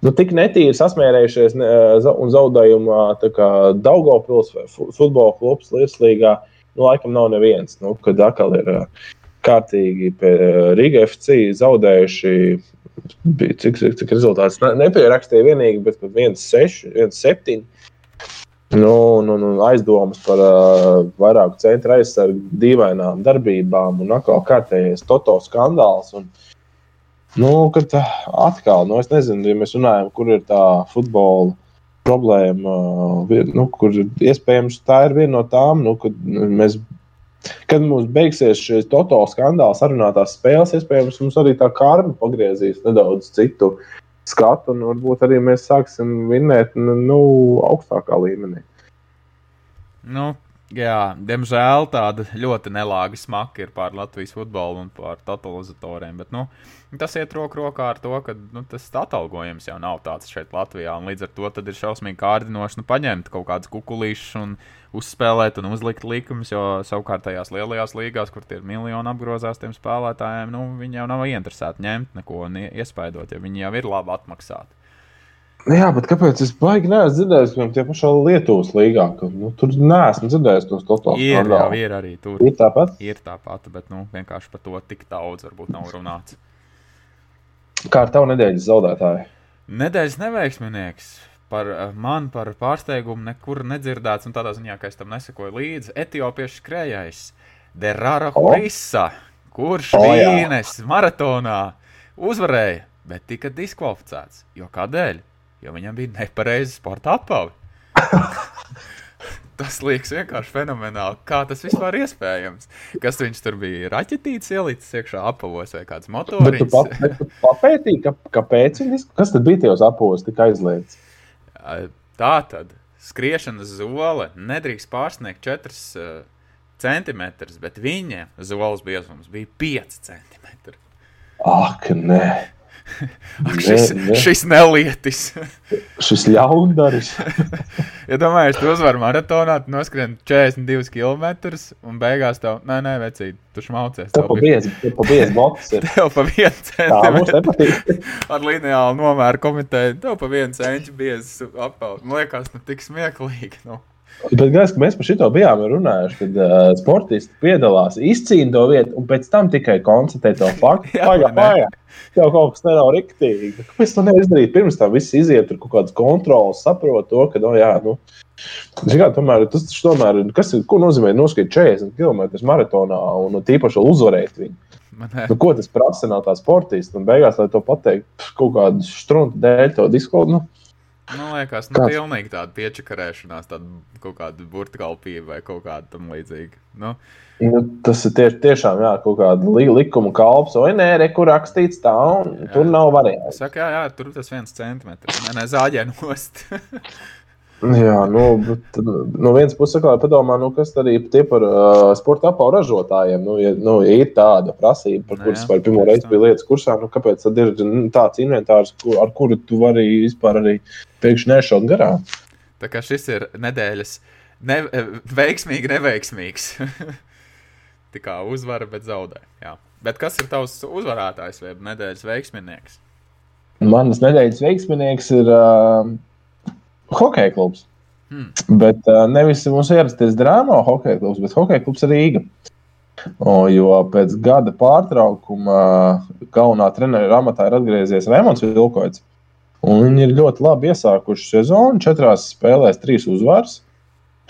nu, tik netīri sasmērējušies ne, un zaudējumā Daugopils vai futbola klubs Lieslīgā nu, laikam nav neviens. Nu, kad atkal ir kārtīgi Riga FC zaudējuši. Bija, cik, cik, cik rezultāts nepierakstīja vienīgi, bet 1,6, 1,7. Nu, nu, nu, aizdomas par uh, vairāku centra aizsargu dīvainām darbībām un atkal kārtējais Toto skandāls. Un, nu, kad atkal, nu, es nezinu, ja mēs runājam, kur ir tā futbola problēma, nu, kur iespējams tā ir viena no tām, nu, kad mēs. Kad mums beigsies šis totāls skandāls, sarunātās spēles, iespējams, mums arī tā karma pagriezīs nedaudz citu skatu, un varbūt arī mēs sāksim vinnēt nu, augstākā līmenī. Nu, Jā, diemžēl tāda ļoti nelāga smaka ir pār Latvijas futbolu un pār totalizatoriem. Bet, nu, tas iet roku rokā ar to, ka nu, tas atalgojums jau nav tāds šeit Latvijā. Līdz ar to ir šausmīgi kārdinoši nu, paņemt kaut kādus kukulīšus un uzspēlēt un uzlikt likumus. Jo savukārt tajās lielajās līgās, kur ir miljoni apgrozās tiem spēlētājiem, nu, viņi jau nav ieinteresēti ņemt neko un iespaidot, jo viņi jau ir labi atmaksāti. Jā, bet kāpēc es baigi neesmu dzirdējis, piemēram, tie pašā Lietuvas līgā, ka nu, tur neesmu dzirdējis tos totālus ir. Jā, ir arī tur. Ir tāpat? Ir tāpat, bet nu, vienkārši par to tik daudz varbūt nav runāts. Kā ar tavu nedēļas zaudētāju? Nedēļas neveiksminieks. Par eh, mani par pārsteigumu nekur nedzirdēts, un tādā ziņā, ka es tam nesekoju līdzi. Etiopiešu skrējējs Derara Horisa, kurš oh, Vīnes maratonā uzvarēja, bet tika diskvalificēts. Jo kādēļ? Jo viņam bija nepareiza sporta apava. tas liekas vienkārši fenomenāli. Kā tas vispār iespējams? Kas viņš tur bija? Raķetīts ielicis iekšā apavos vai kāds motors? Papētīji, ka, kāpēc viņš kas tad bija tajos apavos tik aizliegts? Tā tad skriešanas zole nedrīkst pārsniegt 4 uh, centimetrus, bet viņa zoles biezums bija 5 centimetri. Ak, nē! Ak, šis, ne, ne. šis nelietis. šis ļaundaris. ja domāju, tu uzvari maratonā, tu noskrien 42 km un beigās tev, nē, nē, vecīt, tu šmaucies. Tev pa biezi, tev pa biezi boks ir. Tev pa vienu centimetru. Ar lineālu nomēru komiteju, tev pa vienu centimetru biezi appaut. Man liekas, nu tik smieklīgi. Nu. Bet, gais, mēs par šo bijām runājuši, kad uh, sportisti piedalās, izcīna to vietu, un pēc tam tikai konstatē to faktu. Jā, jā, jau kaut kas nav riktīgi. Kāpēc to neizdarīt? Pirms tam viss iziet tur kaut kādas kontrolas, saprot to, ka, no, jā, nu, kā, tomēr, tas tomēr, kas ir, ko nozīmē noskriet 40 km maratonā un tīpaši uzvarēt viņu? Nu, ko tas prasa no tā sportista? Un beigās, lai to pateikt, kaut kādu strunku dēļ, to diskolu. Nu, Man liekas, nu, pilnīgi tāda piečakarēšanās, tāda kaut kāda burtkalpība vai kaut kāda tam līdzīga. Nu. Nu, tas ir tieši, tiešām jā, kaut kāda li likuma kalps, vai nē, re, kur rakstīts tā, un jā. tur nav variants. Saka, jā, jā, tur tas viens centimetrs, nē, nē zāģē nost. Jā, nu, bet, no vienas puses, kā padomā, nu, kas arī tie par uh, sporta apavu ražotājiem, nu, ja, nu, ja ir tāda prasība, par kuras var pirmo reizi bija lietas kursā, nu, kāpēc tad ir nu, tāds inventārs, kur, ar kuru tu vari vispār arī pēkšņi nešaut garām? Tā kā šis ir nedēļas ne, veiksmīgi, neveiksmīgs. Tā kā uzvara, bet zaudē. Jā. Bet kas ir tavs uzvarētājs vai nedēļas veiksminieks? Manas nedēļas veiksminieks ir uh, hokeja klubs. Hmm. Bet uh, nevis mums ierasties drāmā hokeja klubs, bet hokeja klubs Rīga. O, jo pēc gada pārtraukuma galvenā treneru amatā ir atgriezies Rēmons Vilkoits. Viņi ir ļoti labi iesākuši sezonu. Četrās spēlēs trīs uzvaras.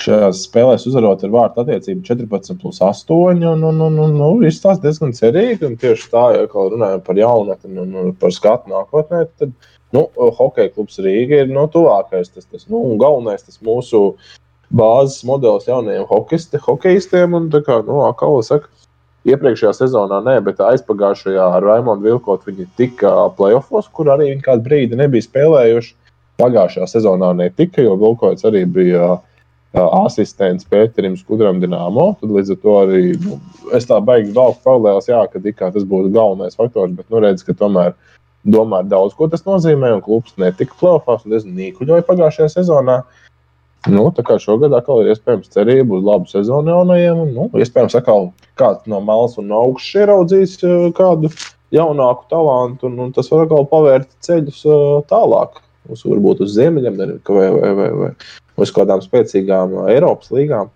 Šajās spēlēs uzvarot ar vārtu attiecību 14, plus 8. Un, un, un, un, nu, izstāsta diezgan cerīgi. Un tieši tā, ja runājam par jaunatni un, un par skatu nākotnē, tad nu, hokeja klubs Rīga ir nu, tuvākais. Tas, tas nu, galvenais tas mūsu bāzes modelis jaunajiem hokeistiem. Un, kā nu, Akala saka, iepriekšējā sezonā nē, bet aizpagājušajā ar Raimondu Vilkotu viņi tika playoffs, kur arī viņi kādu brīdi nebija spēlējuši. Pagājušajā sezonā netika, jo Vilkots arī bija uh, asistents Pēterim Skudram Dienāmo. Tad līdz ar to arī nu, es tā baigi valku paralēlās, jā, ka tas būtu galvenais faktors, bet nu redz, ka tomēr domāt daudz, ko tas nozīmē, un klubs netika plēsoņos, un es nīkuļoju pagājušajā sezonā. Nu, tā kā šogad atkal ir iespējams cerība uz labu sezonu jaunajiem, un nu, iespējams atkal kāds no malas un no augšas ieraudzīs uh, kādu jaunāku talantu, un, un tas var atkal pavērt ceļus uh, tālāk. Uz, varbūt uz ziemeļiem, vai, vai, vai, vai uz kādām spēcīgām uh, Eiropas līgām.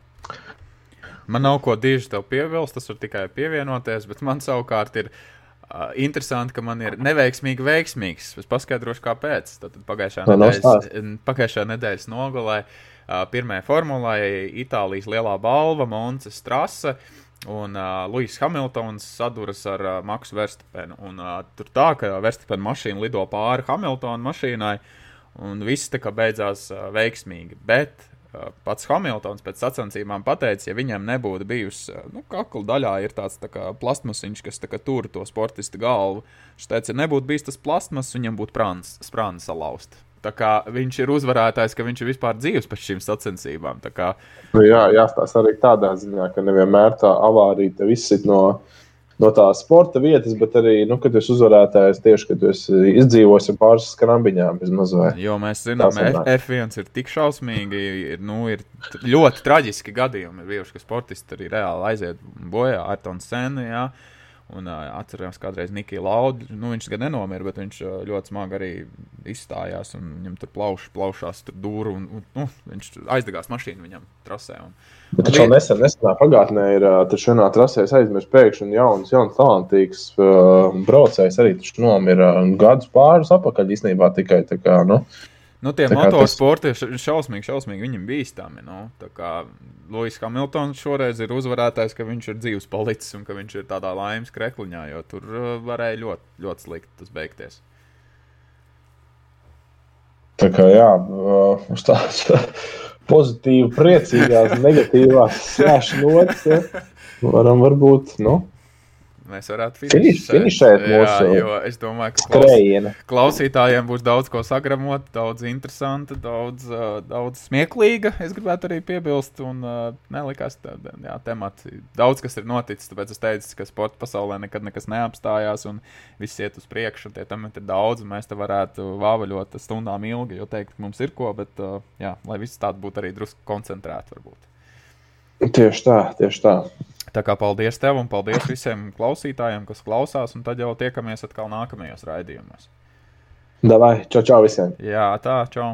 Man nav ko diži tev piebilst, tas var tikai pievienoties, bet man savukārt ir uh, Uh, interesanti, ka man ir neveiksmīgi veiksmīgs. Es paskaidrošu, kāpēc. Tad pagājušā, nedēļas, pagājušā nedēļas nogalē uh, pirmajā formulā Itālijas lielā balva Monte Strasa. Un uh, Lūsis Hamiltons saduras ar uh, Maksu Verstapenu. Un, uh, tur tā, ka Verstapena mašīna lido pāri Hamiltona mašīnai, un viss tā kā beidzās uh, veiksmīgi. Bet pats Hamiltons pēc sacensībām pateica, ja viņam nebūtu bijusi, nu, kakla daļā tāds tā kā plastmasiņš, kas tur to sportistu galvu. Viņš teica, ja nebūtu bijis tas plastmas, viņam būtu sprāna salauzta. Tā kā viņš ir uzvarētājs, ka viņš ir vispār dzīves pēc šīm sacensībām. Kā... Nu, jā, jāstāsta arī tādā ziņā, ka nevienmēr tā avārija tev izsit no no tās sporta vietas, bet arī, nu, kad jūs uzvarētājs tieši, kad jūs izdzīvosim pāris skrambiņām. Jo mēs zinām, ka F1 ir tik šausmīgi, ir, nu, ir ļoti traģiski gadījumi. Ir bijuši, ka sportisti arī reāli aiziet bojā ar Tonu Senu. Un uh, atcerējos, kādreiz Nikija Lauda, nu, viņš gan nenomira, bet viņš uh, ļoti smagi arī izstājās. Viņam tur plauš, plaušās tur dūru, un, un nu, viņš aizdegās mašīnu viņam trasē. Un, bet viņš jau nesen, nesenā pagātnē ir uh, šajā trasē aizmirst pēkšņi jauns, jauns talantīgs uh, braucējs. Arī nomira uh, gadus pāris apakaļ īstenībā tikai tā kā. Nu, Nu, tie motosporti tas... ir šausmīgi, šausmīgi viņam bīstami. Nu, tā kā Lūsis Hamiltons šoreiz ir uzvarētājs, ka viņš ir dzīves palicis un ka viņš ir tādā laimes krekliņā, jo tur uh, varēja ļoti, ļoti slikti tas beigties. Tā kā jā, uh, uz tādas pozitīvas, priecīgās, negatīvās slēgšanas nots, ja, varam varbūt. Nu, Mēs varētu finišēt, finišēt mūsu jā, jo es domāju, ka klaus, klausītājiem būs daudz ko sagramot, daudz interesanta, daudz, daudz smieklīga. Es gribētu arī piebilst, un nelikās tāda temata. Daudz kas ir noticis, tāpēc es teicu, ka sporta pasaulē nekad nekas neapstājās, un viss iet uz priekšu. Tie temati ir daudz, un mēs te varētu vāvaļot stundām ilgi, jo teikt, mums ir ko, bet jā, lai viss tāds būtu arī drusku koncentrēti varbūt. Tieši tā, tieši tā. Tā kā paldies tev un paldies visiem klausītājiem, kas klausās, un tad jau tiekamies atkal nākamajos raidījumos. Davai, čau, čau visiem! Jā, tā, čau!